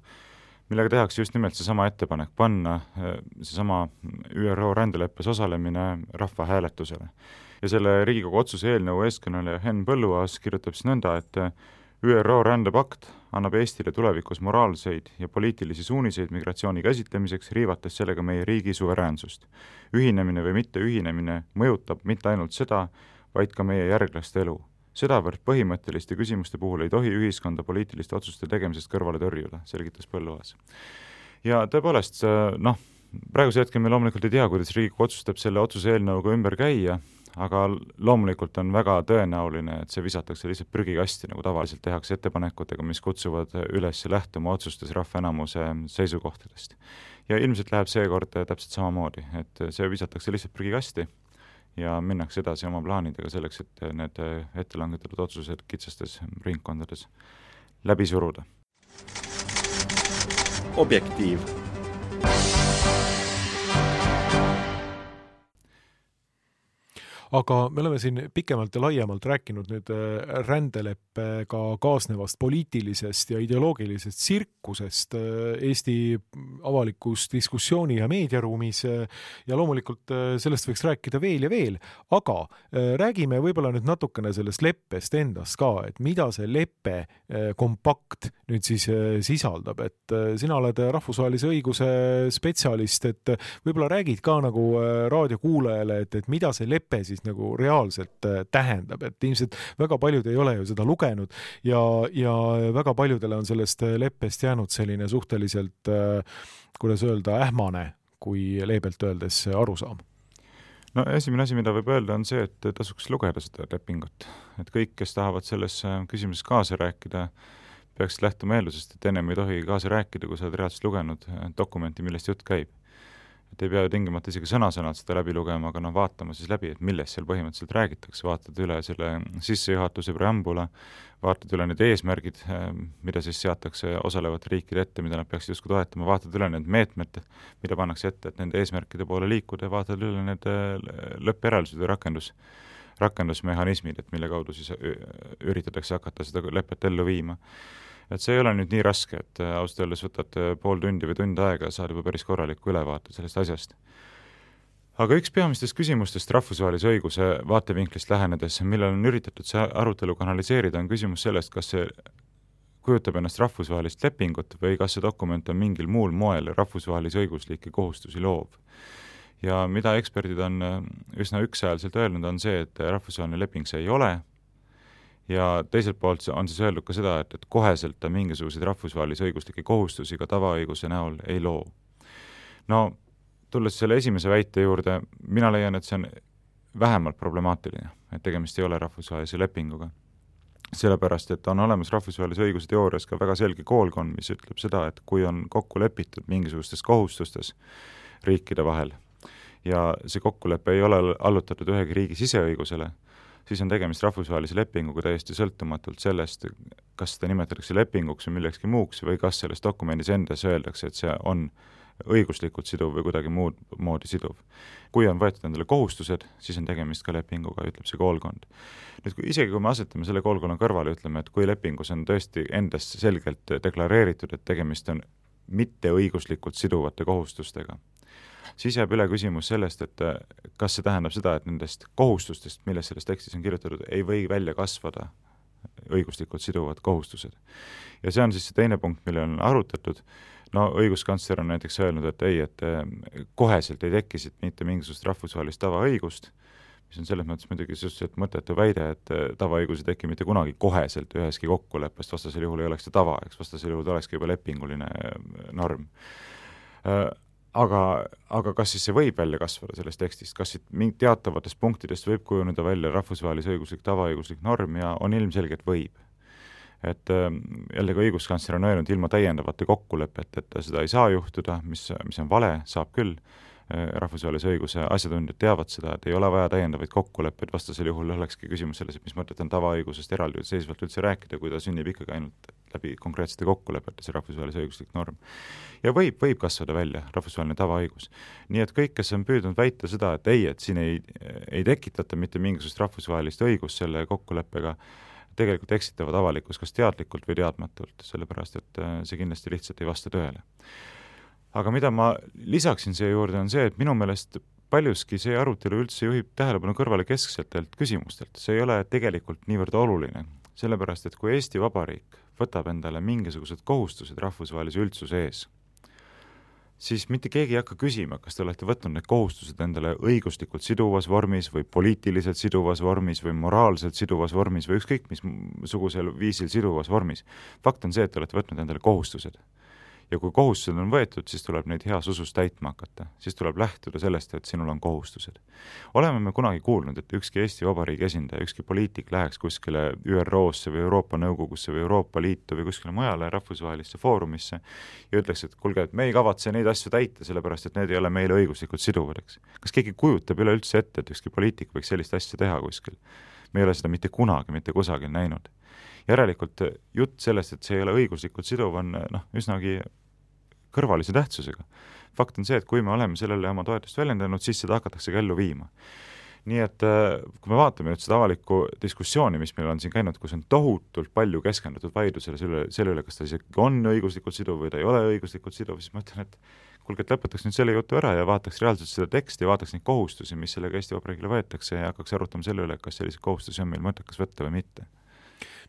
S3: millega tehakse just nimelt seesama ettepanek, panna äh, seesama ÜRO rändeleppes osalemine rahvahääletusele. ja selle Riigikogu otsuse eelnõu eestkõneleja Henn Põlluaas kirjutab siis nõnda, et ÜRO rändepakt annab Eestile tulevikus moraalseid ja poliitilisi suuniseid migratsiooni käsitlemiseks, riivates sellega meie riigi suveräänsust. ühinemine või mitteühinemine mõjutab mitte ainult seda, vaid ka meie järglaste elu sedavõrd põhimõtteliste küsimuste puhul ei tohi ühiskonda poliitiliste otsuste tegemisest kõrvale tõrjuda, selgitas Põlluaas. ja tõepoolest, noh, praegusel hetkel me loomulikult ei tea, kuidas Riigikogu otsustab selle otsuse eelnõuga ümber käia, aga loomulikult on väga tõenäoline, et see visatakse lihtsalt prügikasti, nagu tavaliselt tehakse ettepanekutega, mis kutsuvad üles lähtuma otsustes rahva enamuse seisukohtadest. ja ilmselt läheb seekord täpselt samamoodi, et see visatakse lihtsalt prügikasti ja minnakse edasi oma plaanidega selleks, et need ette langetatud otsused kitsastes ringkondades läbi suruda. objektiiv
S2: aga me oleme siin pikemalt ja laiemalt rääkinud nüüd äh, rändeleppega kaasnevast poliitilisest ja ideoloogilisest tsirkusest äh, Eesti avalikus diskussiooni ja meediaruumis äh, ja loomulikult sellest võiks rääkida veel ja veel, aga räägime võib-olla nüüd natukene sellest leppest endast ka, et mida see lepe kompakt nüüd siis sisaldab, et sina oled rahvusvahelise õiguse spetsialist, et võib-olla räägid ka nagu raadiokuulajale, et, et mida see lepe siis siis nagu reaalselt äh, tähendab, et ilmselt väga paljud ei ole ju seda lugenud ja, ja väga paljudele on sellest äh, leppest jäänud selline suhteliselt, äh, kuidas öelda, ähmane, kui leebelt öeldes arusaam
S3: no esimene asi, mida võib öelda, on see, et tasuks lugeda seda lepingut. et kõik, kes tahavad selles küsimuses kaasa rääkida, peaksid lähtuma eeldusest, et ennem ei tohi kaasa rääkida, kui sa oled reaalselt lugenud dokumenti, millest jutt käib et ei pea tingimata isegi sõna-sõnalt seda läbi lugema, aga noh, vaatama siis läbi, et millest seal põhimõtteliselt räägitakse, vaatad üle selle sissejuhatuse preambula, vaatad üle need eesmärgid, mida siis seatakse osalevate riikide ette, mida nad peaksid justkui toetama, vaatad üle need meetmed, mida pannakse ette, et nende eesmärkide poole liikuda ja vaatad üle need lõppjäreldused või rakendus, rakendusmehhanismid, et mille kaudu siis üritatakse hakata seda lepet ellu viima et see ei ole nüüd nii raske, et äh, ausalt öeldes võtad äh, pool tundi või tund aega ja saad juba päris korraliku ülevaate sellest asjast. aga üks peamistest küsimustest rahvusvahelise õiguse vaatevinklist lähenedes, millele on üritatud see arutelu kanaliseerida, on küsimus sellest, kas see kujutab ennast rahvusvahelist lepingut või kas see dokument on mingil muul moel rahvusvahelisi õiguslikke kohustusi loov. ja mida eksperdid on äh, üsna ükshäälselt öelnud, on see, et rahvusvaheline leping see ei ole ja teiselt poolt on siis öeldud ka seda, et, et koheselt ta mingisuguseid rahvusvahelisi õiguslikke kohustusi ka tavaõiguse näol ei loo. no tulles selle esimese väite juurde, mina leian, et see on vähemalt problemaatiline, et tegemist ei ole rahvusvahelise lepinguga. sellepärast, et on olemas rahvusvahelise õiguse teoorias ka väga selge koolkond, mis ütleb seda, et kui on kokku lepitud mingisugustes kohustustes riikide vahel ja see kokkulepe ei ole allutatud ühegi riigi siseõigusele, siis on tegemist rahvusvahelise lepinguga täiesti sõltumatult sellest, kas seda nimetatakse lepinguks või millekski muuks või kas selles dokumendis endas öeldakse, et see on õiguslikult siduv või kuidagi muud moodi siduv. kui on võetud endale kohustused, siis on tegemist ka lepinguga, ütleb see koolkond. nüüd kui isegi, kui me asetame selle koolkonna kõrvale, ütleme, et kui lepingus on tõesti endas selgelt deklareeritud, et tegemist on mitteõiguslikult siduvate kohustustega, siis jääb üle küsimus sellest, et äh, kas see tähendab seda, et nendest kohustustest, millest selles tekstis on kirjutatud, ei või välja kasvada õiguslikult siduvad kohustused. ja see on siis see teine punkt, mille on arutatud, no õiguskantsler on näiteks öelnud, et ei, et äh, koheselt ei teki siit mitte mingisugust rahvusvahelist tavaõigust, mis on selles mõttes muidugi suhteliselt mõttetu väide, et äh, tavaõigus ei teki mitte kunagi koheselt ühestki kokkuleppest, vastasel juhul ei oleks ta tava, eks, vastasel juhul ta olekski juba lepinguline norm aga, aga kas siis see võib välja kasvada sellest tekstist, kas siit mingi teatavatest punktidest võib kujuneda välja rahvusvahelise õiguslik, tavaõiguslik norm ja on ilmselge, et võib. et ähm, jällegi õiguskantsler on öelnud, ilma täiendavate kokkulepeteta seda ei saa juhtuda, mis, mis on vale, saab küll Äh, rahvusvahelise õiguse asjatundjad teavad seda, et ei ole vaja täiendavaid kokkuleppeid, vastasel juhul olekski küsimus selles, et mis mõtet on tavaõigusest eraldiseisvalt üldse rääkida, kui ta sünnib ikkagi ainult läbi konkreetsete kokkulepete, see rahvusvahelise õiguslik norm. ja võib, võib kasvada välja rahvusvaheline tavaõigus. nii et kõik, kes on püüdnud väita seda, et ei, et siin ei, ei tekitata mitte mingisugust rahvusvahelist õigust selle kokkuleppega, tegelikult eksitavad avalikkust kas teadlikult või teadmatult, sellepärast et äh, see kindlasti lihtsalt ei vasta tõele aga mida ma lisaksin siia juurde, on see, et minu meelest paljuski see arutelu üldse juhib tähelepanu kõrvale kesksetelt küsimustelt, see ei ole tegelikult niivõrd oluline, sellepärast et kui Eesti Vabariik võtab endale mingisugused kohustused rahvusvahelise üldsuse ees, siis mitte keegi ei hakka küsima, kas te olete võtnud need kohustused endale õiguslikult siduvas vormis või poliitiliselt siduvas vormis või moraalselt siduvas vormis või ükskõik missugusel viisil siduvas vormis. fakt on see, et te olete võtnud endale kohustused ja kui kohustused on võetud, siis tuleb neid heas usus täitma hakata, siis tuleb lähtuda sellest, et sinul on kohustused. oleme me kunagi kuulnud, et ükski Eesti Vabariigi esindaja, ükski poliitik läheks kuskile ÜRO-sse või Euroopa Nõukogusse või Euroopa Liitu või kuskile mujale rahvusvahelisse foorumisse ja ütleks, et kuulge, et me ei kavatse neid asju täita, sellepärast et need ei ole meile õiguslikult siduvad, eks. kas keegi kujutab üleüldse ette, et ükski poliitik võiks sellist asja teha kuskil? me ei ole seda mitte kunagi mitte kusagil näinud järelikult jutt sellest, et see ei ole õiguslikult siduv, on noh, üsnagi kõrvalise tähtsusega. fakt on see, et kui me oleme sellele oma toetust väljendanud, siis seda hakatakse ka ellu viima. nii et äh, kui me vaatame nüüd seda avalikku diskussiooni, mis meil on siin käinud, kus on tohutult palju keskendutud vaidlusele selle, selle üle, kas ta isegi on õiguslikult siduv või ta ei ole õiguslikult siduv, siis ma ütlen, et kuulge, et lõpetaks nüüd selle jutu ära ja vaataks reaalselt seda teksti, vaataks neid kohustusi, mis sellega Eesti Vabariigile võetakse ja hakkaks arutama selle üle, kas selliseid kohustusi on meil mõttekas võtta või mitte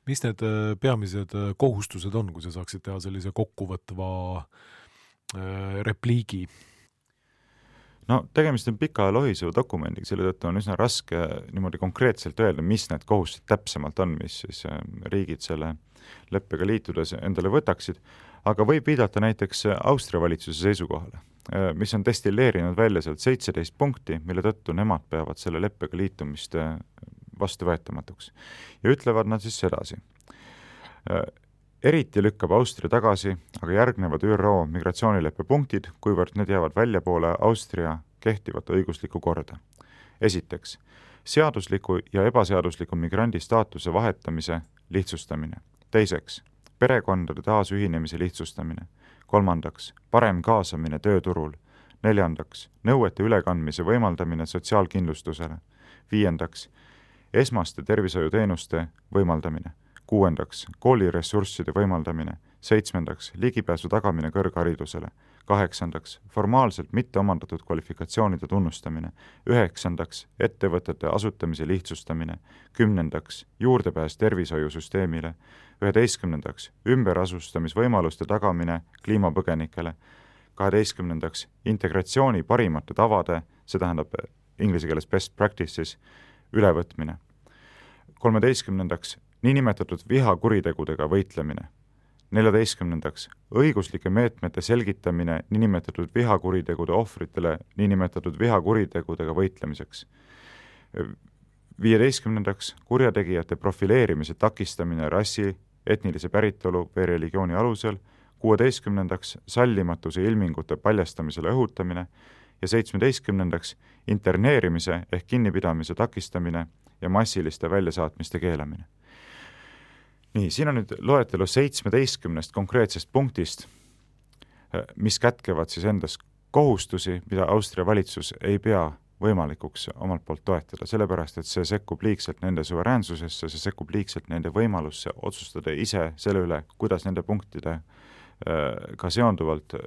S2: mis need äh, peamised äh, kohustused on, kui sa saaksid teha sellise kokkuvõtva äh, repliigi?
S3: no tegemist on pika lohiseva dokumendiga, selle tõttu on üsna raske niimoodi konkreetselt öelda, mis need kohustused täpsemalt on, mis siis riigid selle leppega liitudes endale võtaksid, aga võib viidata näiteks Austria valitsuse seisukohale, mis on destilleerinud välja sealt seitseteist punkti, mille tõttu nemad peavad selle leppega liitumist vastuvõetamatuks. ja ütlevad nad siis sedasi. Eriti lükkab Austria tagasi aga järgnevad ÜRO migratsioonileppe punktid, kuivõrd need jäävad väljapoole Austria kehtivat õiguslikku korda. esiteks, seadusliku ja ebaseadusliku migrandi staatuse vahetamise lihtsustamine. teiseks, perekondade taasühinemise lihtsustamine. kolmandaks, parem kaasamine tööturul. neljandaks, nõuete ülekandmise võimaldamine sotsiaalkindlustusele. viiendaks, esmaste tervishoiuteenuste võimaldamine, kuuendaks, kooliressursside võimaldamine, seitsmendaks, ligipääsu tagamine kõrgharidusele, kaheksandaks, formaalselt mitteomandatud kvalifikatsioonide tunnustamine, üheksandaks, ettevõtete asutamise lihtsustamine, kümnendaks, juurdepääs tervishoiusüsteemile, üheteistkümnendaks, ümberasustamisvõimaluste tagamine kliimapõgenikele, kaheteistkümnendaks, integratsiooni parimate tavade, see tähendab inglise keeles best practices, ülevõtmine. kolmeteistkümnendaks, niinimetatud vihakuritegudega võitlemine. neljateistkümnendaks, õiguslike meetmete selgitamine niinimetatud vihakuritegude ohvritele niinimetatud vihakuritegudega võitlemiseks. viieteistkümnendaks, kurjategijate profileerimise takistamine rassi, etnilise päritolu või religiooni alusel, kuueteistkümnendaks, sallimatuse ilmingute paljastamisele õhutamine ja seitsmeteistkümnendaks interneerimise ehk kinnipidamise takistamine ja massiliste väljasaatmiste keelamine. Nii, siin on nüüd loetelu seitsmeteistkümnest konkreetsest punktist, mis kätkevad siis endas kohustusi, mida Austria valitsus ei pea võimalikuks omalt poolt toetada, sellepärast et see sekkub liigselt nende suveräänsusesse, see sekkub liigselt nende võimalusse otsustada ise selle üle, kuidas nende punktidega äh, seonduvalt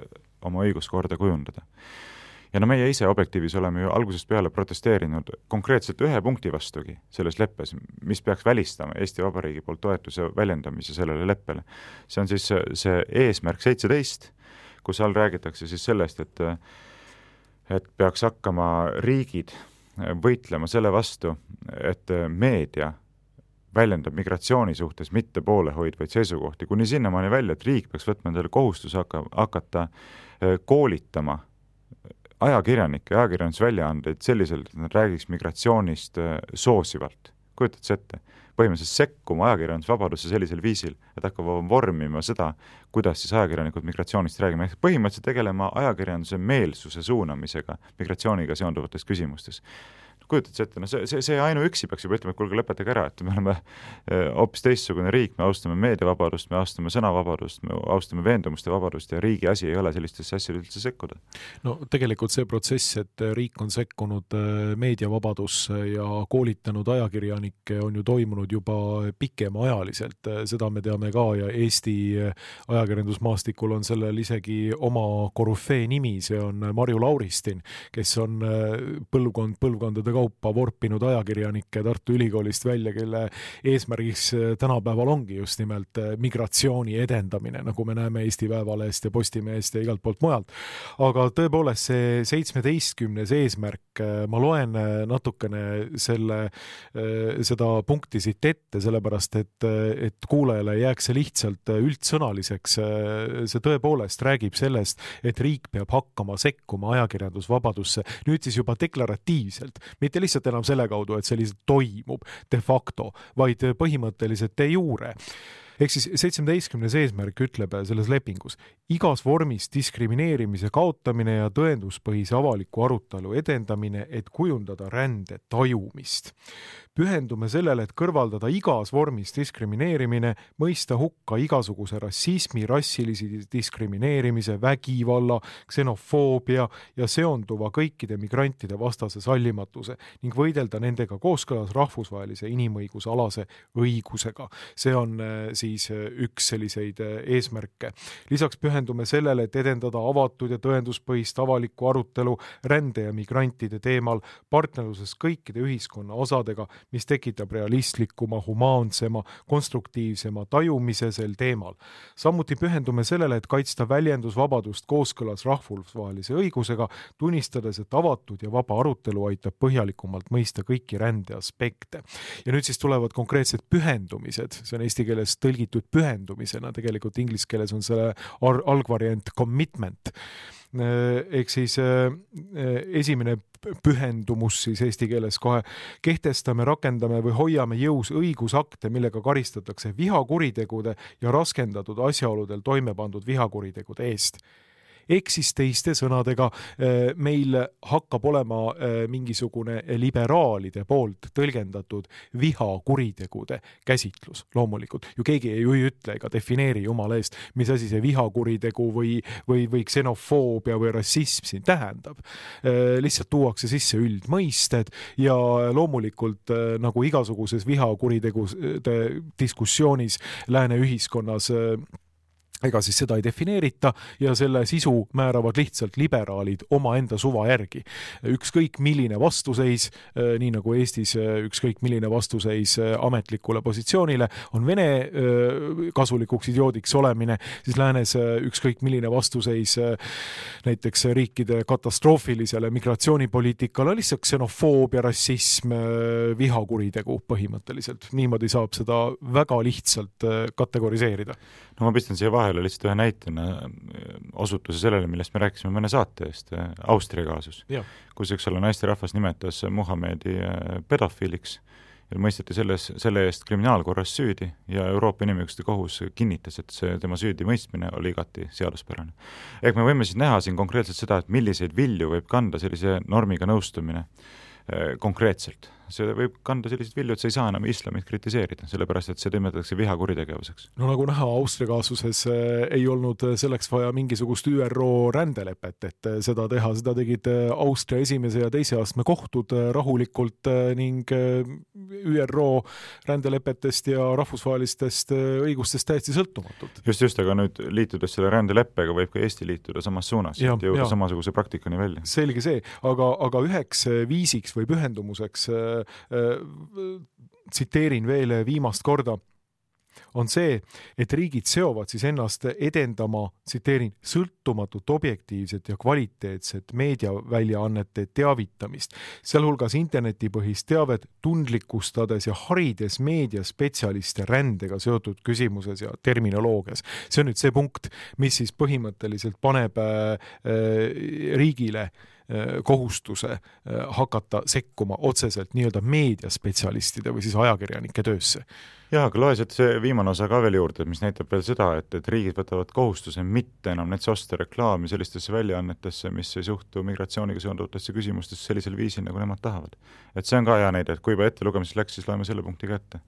S3: oma õiguskorda kujundada ja no meie ise Objektiivis oleme ju algusest peale protesteerinud konkreetselt ühe punkti vastugi selles leppes, mis peaks välistama Eesti Vabariigi poolt toetuse väljendamise sellele leppele. see on siis see eesmärk seitseteist, kus all räägitakse siis sellest, et et peaks hakkama riigid võitlema selle vastu, et meedia väljendab migratsiooni suhtes mitte poolehoidvaid seisukohti, kuni sinnamaani välja, et riik peaks võtma endale kohustuse hakka, hakata koolitama ajakirjanikke ja ajakirjandusväljaandeid selliselt, et nad räägiks migratsioonist äh, soosivalt. kujutad sa ette? põhimõtteliselt sekkuma ajakirjandusvabadusse sellisel viisil, et hakkavad vormima seda, kuidas siis ajakirjanikud migratsioonist räägime, ehk põhimõtteliselt tegelema ajakirjanduse meelsuse suunamisega migratsiooniga seonduvates küsimustes kujutad sa ette, no see, see, see ainuüksi peaks juba ütlema, et kuulge, lõpetage ära, et me oleme eh, hoopis teistsugune riik, me austame meediavabadust, me austame sõnavabadust, me austame veendumuste vabadust ja riigi asi ei ole sellistesse asjadesse üldse sekkuda.
S2: no tegelikult see protsess, et riik on sekkunud eh, meediavabadusse ja koolitanud ajakirjanikke, on ju toimunud juba pikemaajaliselt, seda me teame ka ja Eesti ajakirjandusmaastikul on sellel isegi oma korüfee nimi, see on Marju Lauristin, kes on põlvkond põlvkondade kaupa vorpinud ajakirjanikke Tartu Ülikoolist välja, kelle eesmärgiks tänapäeval ongi just nimelt migratsiooni edendamine, nagu me näeme Eesti Päevalehest ja Postimehest ja igalt poolt mujalt. aga tõepoolest, see seitsmeteistkümnes eesmärk, ma loen natukene selle, seda punkti siit ette, sellepärast et, et kuulajale jääks see lihtsalt üldsõnaliseks. see tõepoolest räägib sellest, et riik peab hakkama sekkuma ajakirjandusvabadusse, nüüd siis juba deklaratiivselt, mitte lihtsalt enam selle kaudu, et see lihtsalt toimub de facto, vaid põhimõtteliselt de jure. Ehk siis seitsmeteistkümnes eesmärk ütleb selles lepingus, igas vormis diskrimineerimise kaotamine ja tõenduspõhise avaliku arutelu edendamine, et kujundada rände tajumist pühendume sellele, et kõrvaldada igas vormis diskrimineerimine, mõista hukka igasuguse rassismi, rassilise diskrimineerimise, vägivalla, ksenofoobia ja seonduva kõikide migrantide vastase sallimatuse ning võidelda nendega kooskõlas rahvusvahelise inimõiguse alase õigusega. see on äh, siis äh, üks selliseid äh, eesmärke. lisaks pühendume sellele, et edendada avatud ja tõenduspõhist avalikku arutelu rände ja migrantide teemal partnerluses kõikide ühiskonna osadega, mis tekitab realistlikuma, humaansema, konstruktiivsema tajumise sel teemal. samuti pühendume sellele, et kaitsta väljendusvabadust kooskõlas rahvusvahelise õigusega, tunnistades, et avatud ja vaba arutelu aitab põhjalikumalt mõista kõiki rände aspekte. ja nüüd siis tulevad konkreetsed pühendumised, see on eesti keeles tõlgitud pühendumisena, tegelikult inglise keeles on selle algvariant commitment ehk siis eh, esimene pühendumus siis eesti keeles kohe, kehtestame, rakendame või hoiame jõus õigusakte, millega karistatakse vihakuritegude ja raskendatud asjaoludel toime pandud vihakuritegude eest ehk siis teiste sõnadega äh, meil hakkab olema äh, mingisugune liberaalide poolt tõlgendatud vihakuritegude käsitlus, loomulikult ju keegi ju ei ütle ega defineeri jumala eest, mis asi see vihakuritegu või, või, või ksenofoobia või rassism siin tähendab. Äh, lihtsalt tuuakse sisse üldmõisted ja loomulikult nagu igasuguses vihakuritegude diskussioonis lääne ühiskonnas ega siis seda ei defineerita ja selle sisu määravad lihtsalt liberaalid omaenda suva järgi. ükskõik milline vastuseis, äh, nii nagu Eestis äh, ükskõik milline vastuseis äh, ametlikule positsioonile on Vene kasulikuks idioodiks olemine, siis läänes ükskõik milline vastuseis näiteks riikide katastroofilisele migratsioonipoliitikale, lihtsalt ksenofoobia, rassism, vihakuritegu põhimõtteliselt. niimoodi saab seda väga lihtsalt kategoriseerida.
S3: No ma pistan siia vahele lihtsalt ühe näitena äh, osutuse sellele, millest me rääkisime mõne saate eest, äh, Austria kaasus, kus üks olla naisterahvas nimetas Muhamedi äh, pedofiiliks ja mõisteti selles, selle eest kriminaalkorras süüdi ja Euroopa Inimõiguste Kohus kinnitas, et see tema süüdimõistmine oli igati seaduspärane. ehk me võime siis näha siin konkreetselt seda, et milliseid vilju võib kanda sellise normiga nõustumine konkreetselt see võib kanda selliseid vilju, et sa ei saa enam islamit kritiseerida, sellepärast et see nimetatakse vihakuritegevuseks.
S2: no nagu näha, Austria kaasuses äh, ei olnud äh, selleks vaja mingisugust ÜRO rändelepet, et äh, seda teha, seda tegid Austria esimese ja teise astme kohtud rahulikult ning ÜRO rändelepetest ja rahvusvahelistest õigustest täiesti sõltumatult.
S3: just, just, aga nüüd liitudes selle rändeleppega võib ka Eesti liituda samas suunas, et jõuda ja. samasuguse praktikani välja.
S2: selge see, aga, aga üheks viisiks või pühendumuseks tsiteerin veel viimast korda, on see, et riigid seovad siis ennast edendama, tsiteerin, sõltumatut, objektiivset ja kvaliteetset meediaväljaannete teavitamist, sealhulgas internetipõhist teavet tundlikustades ja harides meediaspetsialiste rändega seotud küsimuses ja terminoloogias. see on nüüd see punkt, mis siis põhimõtteliselt paneb äh, äh riigile äh, Äh, kohustuse äh, hakata sekkuma otseselt nii-öelda meediaspetsialistide või siis ajakirjanike töösse.
S3: jaa, aga loe sealt see viimane osa ka veel juurde, mis näitab veel seda, et, et riigid võtavad kohustuse mitte enam näiteks osta reklaami sellistesse väljaannetesse, mis ei suhtu migratsiooniga seonduvatesse küsimustesse sellisel viisil, nagu nemad tahavad. et see on ka hea näide, et kui juba ettelugemiseks läks, siis loeme selle punkti ka ette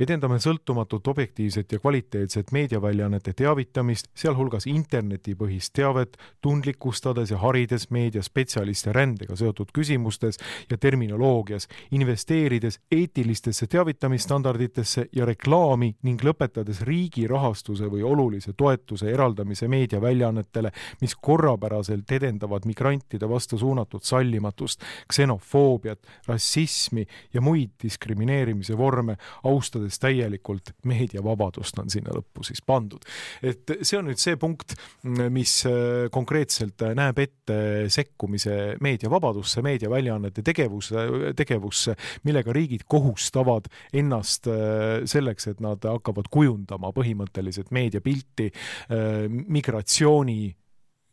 S2: edendame sõltumatut, objektiivset ja kvaliteetset meediaväljaannete teavitamist, sealhulgas internetipõhist teavet, tundlikustades ja harides meediaspetsialiste rändega seotud küsimustes ja terminoloogias, investeerides eetilistesse teavitamisstandarditesse ja reklaami ning lõpetades riigi rahastuse või olulise toetuse eraldamise meediaväljaannetele, mis korrapäraselt edendavad migrantide vastu suunatud sallimatust, ksenofoobiat, rassismi ja muid diskrimineerimise vorme, austades täielikult meediavabadust, on sinna lõppu siis pandud. et see on nüüd see punkt, mis äh, konkreetselt näeb ette sekkumise meediavabadusse, meediaväljaannete tegevuse, tegevusse, millega riigid kohustavad ennast äh, selleks, et nad hakkavad kujundama põhimõtteliselt meediapilti äh, migratsiooni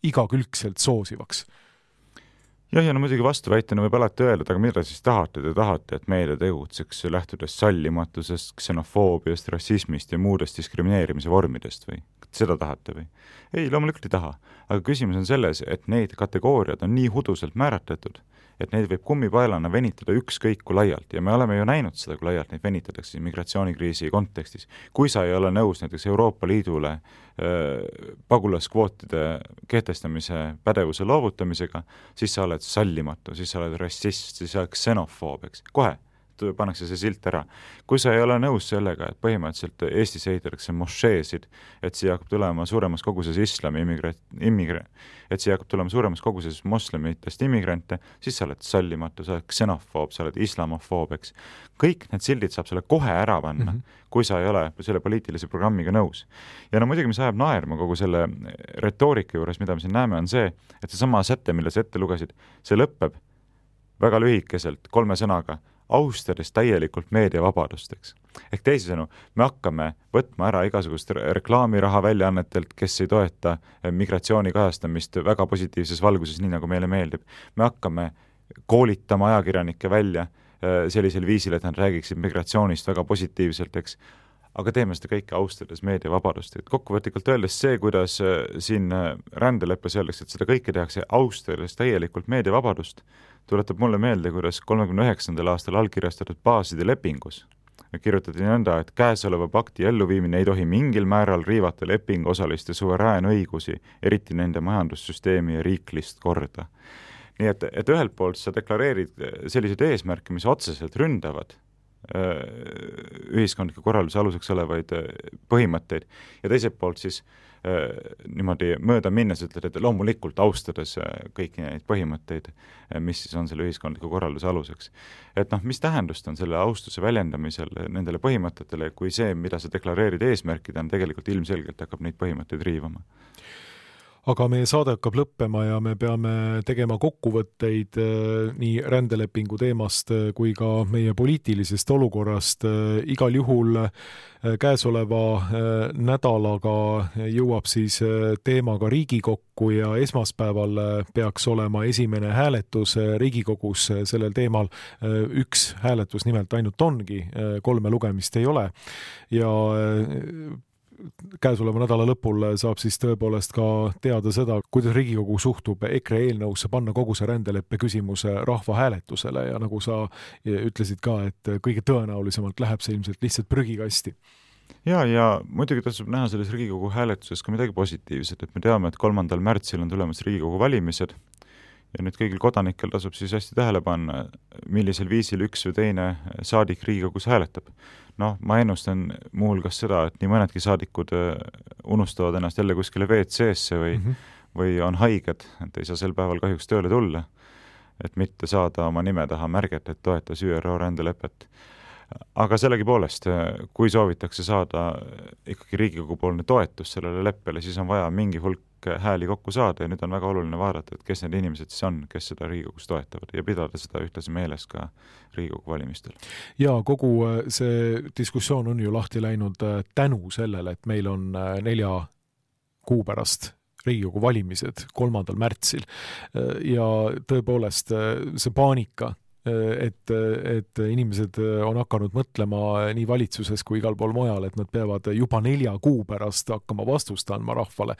S2: igakülgselt soosivaks
S3: jah, ja no muidugi vastuväitena võib alati öelda, aga mida siis tahate, te tahate, et meedia tegutseks lähtudes sallimatusest, ksenofoobiast, rassismist ja muudest diskrimineerimise vormidest või? seda tahate või? ei, loomulikult ei taha. aga küsimus on selles, et need kategooriad on nii huduselt määratletud, et neid võib kummipaelana venitada ükskõik kui laialt. Ja me oleme ju näinud seda, kui laialt neid venitatakse migratsioonikriisi kontekstis. kui sa ei ole nõus näiteks Euroopa Liidule äh, pagulaskvootide kehtestamise pädevuse loovutamisega, siis sa oled sallimatu, siis sa oled rassist, siis sa oled ksenofoob, eks, kohe pannakse see silt ära. kui sa ei ole nõus sellega, et põhimõtteliselt Eestis ehitatakse mošeesid, et siia hakkab tulema suuremas koguses islami immigra-, immigra-, et siia hakkab tulema suuremas koguses moslemitest immigrante, siis sa oled sallimatu, sa oled ksenofoob, sa oled islamofoob, eks. kõik need sildid saab sulle kohe ära panna mm, -hmm. kui sa ei ole selle poliitilise programmiga nõus. ja no muidugi, mis ajab naerma kogu selle retoorika juures, mida me siin näeme, on see, et seesama säte, mille sa ette lugesid, see lõpeb väga lühikeselt kolme sõnaga austades täielikult meediavabadust, eks. ehk teisisõnu, me hakkame võtma ära igasugust reklaamiraha väljaannetelt, kes ei toeta eh, migratsiooni kajastamist väga positiivses valguses, nii nagu meile meeldib. me hakkame koolitama ajakirjanikke välja eh, sellisel viisil, et nad räägiksid migratsioonist väga positiivselt, eks aga teeme seda kõike austades meediavabadust, et kokkuvõtlikult öeldes see, kuidas eh, siin rändeleppes öeldakse, et seda kõike tehakse austades täielikult meediavabadust, tuletab mulle meelde, kuidas kolmekümne üheksandal aastal allkirjastatud baaside lepingus kirjutati nõnda, et käesoleva pakti elluviimine ei tohi mingil määral riivata lepinguosaliste suveräänõigusi, eriti nende majandussüsteemi ja riiklist korda. nii et, et ühelt poolt sa deklareerid selliseid eesmärke, mis otseselt ründavad äh, ühiskondliku korralduse aluseks olevaid äh, põhimõtteid ja teiselt poolt siis äh, Äh, niimoodi mööda minnes ütled, et loomulikult austades äh, kõiki neid põhimõtteid, äh, mis siis on selle ühiskondliku korralduse aluseks. et noh, mis tähendust on selle austuse väljendamisel nendele põhimõtetele, kui see, mida sa deklareerid eesmärkidena, tegelikult ilmselgelt hakkab neid põhimõtteid riivama
S2: aga meie saade hakkab lõppema ja me peame tegema kokkuvõtteid äh, nii rändelepingu teemast äh, kui ka meie poliitilisest olukorrast. Äh, igal juhul käesoleva nädalaga jõuab siis teema ka Riigikokku ja esmaspäeval peaks olema esimene hääletus Riigikogus sellel teemal. üks hääletus nimelt ainult ongi, kolme lugemist ei ole ja käesoleva nädala lõpul saab siis tõepoolest ka teada seda, kuidas Riigikogu suhtub EKRE eelnõusse panna kogu see rändeleppe küsimus rahvahääletusele ja nagu sa ütlesid ka, et kõige tõenäolisemalt läheb see ilmselt lihtsalt prügikasti.
S3: Ja, ja muidugi tasub näha selles Riigikogu hääletuses ka midagi positiivset, et me teame, et kolmandal märtsil on tulemas Riigikogu valimised ja nüüd kõigil kodanikel tasub siis hästi tähele panna, millisel viisil üks või teine saadik Riigikogus hääletab noh, ma ennustan muuhulgas seda, et nii mõnedki saadikud äh, unustavad ennast jälle kuskile WC-sse või mm, -hmm. või on haiged, et ei saa sel päeval kahjuks tööle tulla, et mitte saada oma nime taha märget, et toetas ÜRO rändelepet. aga sellegipoolest, äh, kui soovitakse saada ikkagi Riigikogu poolne toetus sellele leppele, siis on vaja mingi hulk hääli kokku saada ja nüüd on väga oluline vaadata, et kes need inimesed siis on, kes seda Riigikogus toetavad ja pidada seda ühtlasi meeles ka Riigikogu valimistel.
S2: ja kogu äh, see diskussioon on ju lahti läinud äh, tänu sellele, et meil on äh, nelja kuu pärast Riigikogu valimised kolmandal märtsil ja tõepoolest see paanika et, et inimesed on hakanud mõtlema nii valitsuses kui igal pool mujal, et nad peavad juba nelja kuu pärast hakkama vastust andma rahvale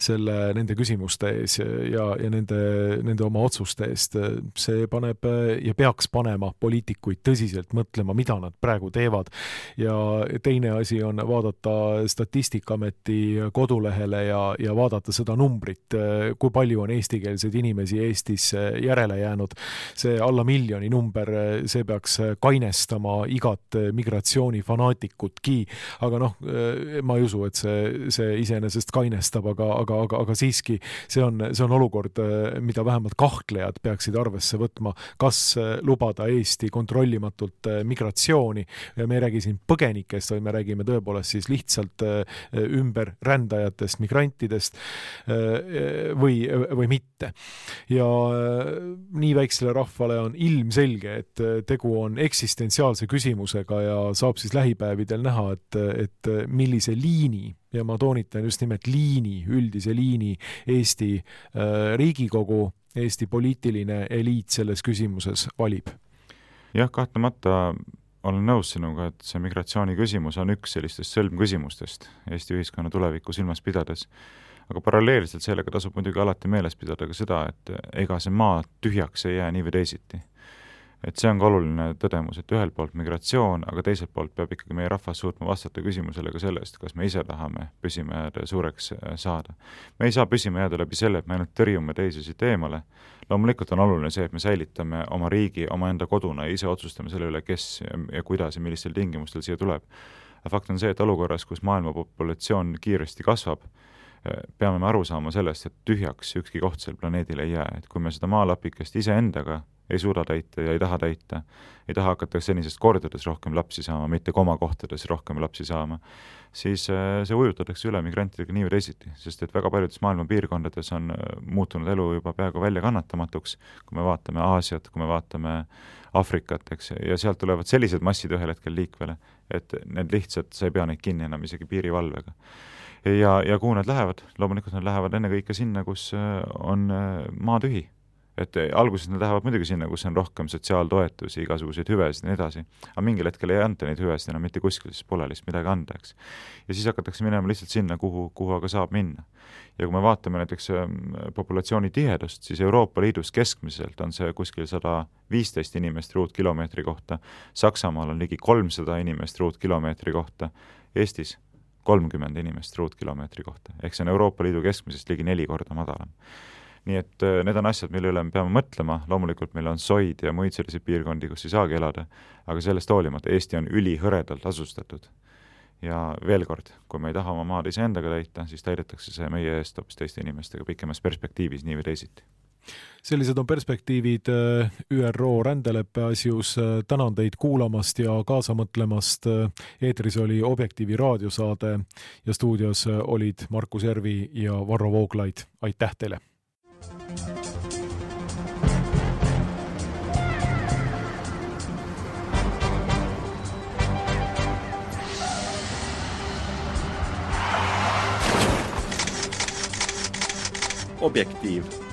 S2: selle, nende küsimuste ees ja, ja nende, nende oma otsuste eest. see paneb ja peaks panema poliitikuid tõsiselt mõtlema, mida nad praegu teevad. ja teine asi on vaadata Statistikaameti kodulehele ja, ja vaadata seda numbrit, kui palju on eestikeelseid inimesi Eestis järele jäänud. see alla miljoni number, see peaks kainestama igat migratsioonifanaatikutki, aga noh, ma ei usu, et see, see iseenesest kainestab, aga, aga, aga, aga siiski see on, see on olukord, mida vähemalt kahtlejad peaksid arvesse võtma, kas lubada Eesti kontrollimatult migratsiooni, me ei räägi siin põgenikest, vaid me räägime tõepoolest siis lihtsalt ümberrändajatest, migrantidest või, või mitte. ja nii väiksele rahvale on ilmselge, et tegu on eksistentsiaalse küsimusega ja saab siis lähipäevidel näha, et, et millise liini ja ma toonitan just nimelt liini, üldise liini Eesti äh, Riigikogu, Eesti poliitiline eliit selles küsimuses valib.
S3: jah, kahtlemata olen nõus sinuga, et see migratsiooni küsimus on üks sellistest sõlmküsimustest Eesti ühiskonna tulevikku silmas pidades. Aga paralleelselt sellega tasub muidugi alati meeles pidada ka seda, et ega see maa tühjaks ei jää nii või teisiti et see on ka oluline tõdemus, et ühelt poolt migratsioon, aga teiselt poolt peab ikkagi meie rahvas suutma vastata küsimusele ka sellest, kas me ise tahame püsima jääda ja suureks äh, saada. me ei saa püsima jääda läbi selle, et me ainult tõrjume teisi siit eemale, loomulikult on oluline see, et me säilitame oma riigi omaenda koduna ja ise otsustame selle üle, kes ja kuidas ja millistel tingimustel siia tuleb. fakt on see, et olukorras, kus maailma populatsioon kiiresti kasvab, peame me aru saama sellest, et tühjaks ükski koht sel planeedil ei jää, et kui me seda maalapikest iseendaga ei suuda täita ja ei taha täita, ei taha hakata senisest kordades rohkem lapsi saama, mitte komakohtades rohkem lapsi saama, siis äh, see ujutatakse üle migrantidega nii või teisiti, sest et väga paljudes maailma piirkondades on äh, muutunud elu juba peaaegu väljakannatamatuks, kui me vaatame Aasiat, kui me vaatame Aafrikat, eks, ja sealt tulevad sellised massid ühel hetkel liikvele, et need lihtsalt, sa ei pea neid kinni enam isegi piirivalvega ja, ja kuhu nad lähevad, loomulikult nad lähevad ennekõike sinna, kus äh, on maa tühi. Et eh, alguses nad lähevad muidugi sinna, kus on rohkem sotsiaaltoetusi, igasuguseid hüvesid ja nii edasi, aga mingil hetkel ei anta neid hüvesid enam mitte kuskil, siis pole lihtsalt midagi anda, eks. ja siis hakatakse minema lihtsalt sinna, kuhu, kuhu aga saab minna. ja kui me vaatame näiteks ähm, populatsiooni tihedust, siis Euroopa Liidus keskmiselt on see kuskil sada viisteist inimest ruutkilomeetri kohta, Saksamaal on ligi kolmsada inimest ruutkilomeetri kohta, Eestis kolmkümmend inimest ruutkilomeetri kohta, ehk see on Euroopa Liidu keskmisest ligi neli korda madalam. Nii et äh, need on asjad, mille üle me peame mõtlema, loomulikult meil on soid ja muid selliseid piirkondi, kus ei saagi elada, aga sellest hoolimata Eesti on ülihõredalt asustatud. ja veel kord, kui me ei taha oma maad iseendaga täita, siis täidetakse see meie eest hoopis teiste inimestega pikemas perspektiivis nii või teisiti
S2: sellised on perspektiivid äh, ÜRO rändeleppe asjus. Äh, tänan teid kuulamast ja kaasa mõtlemast. eetris oli Objektiivi raadiosaade ja stuudios olid Markus Järvi ja Varro Vooglaid. aitäh teile!
S1: objektiiv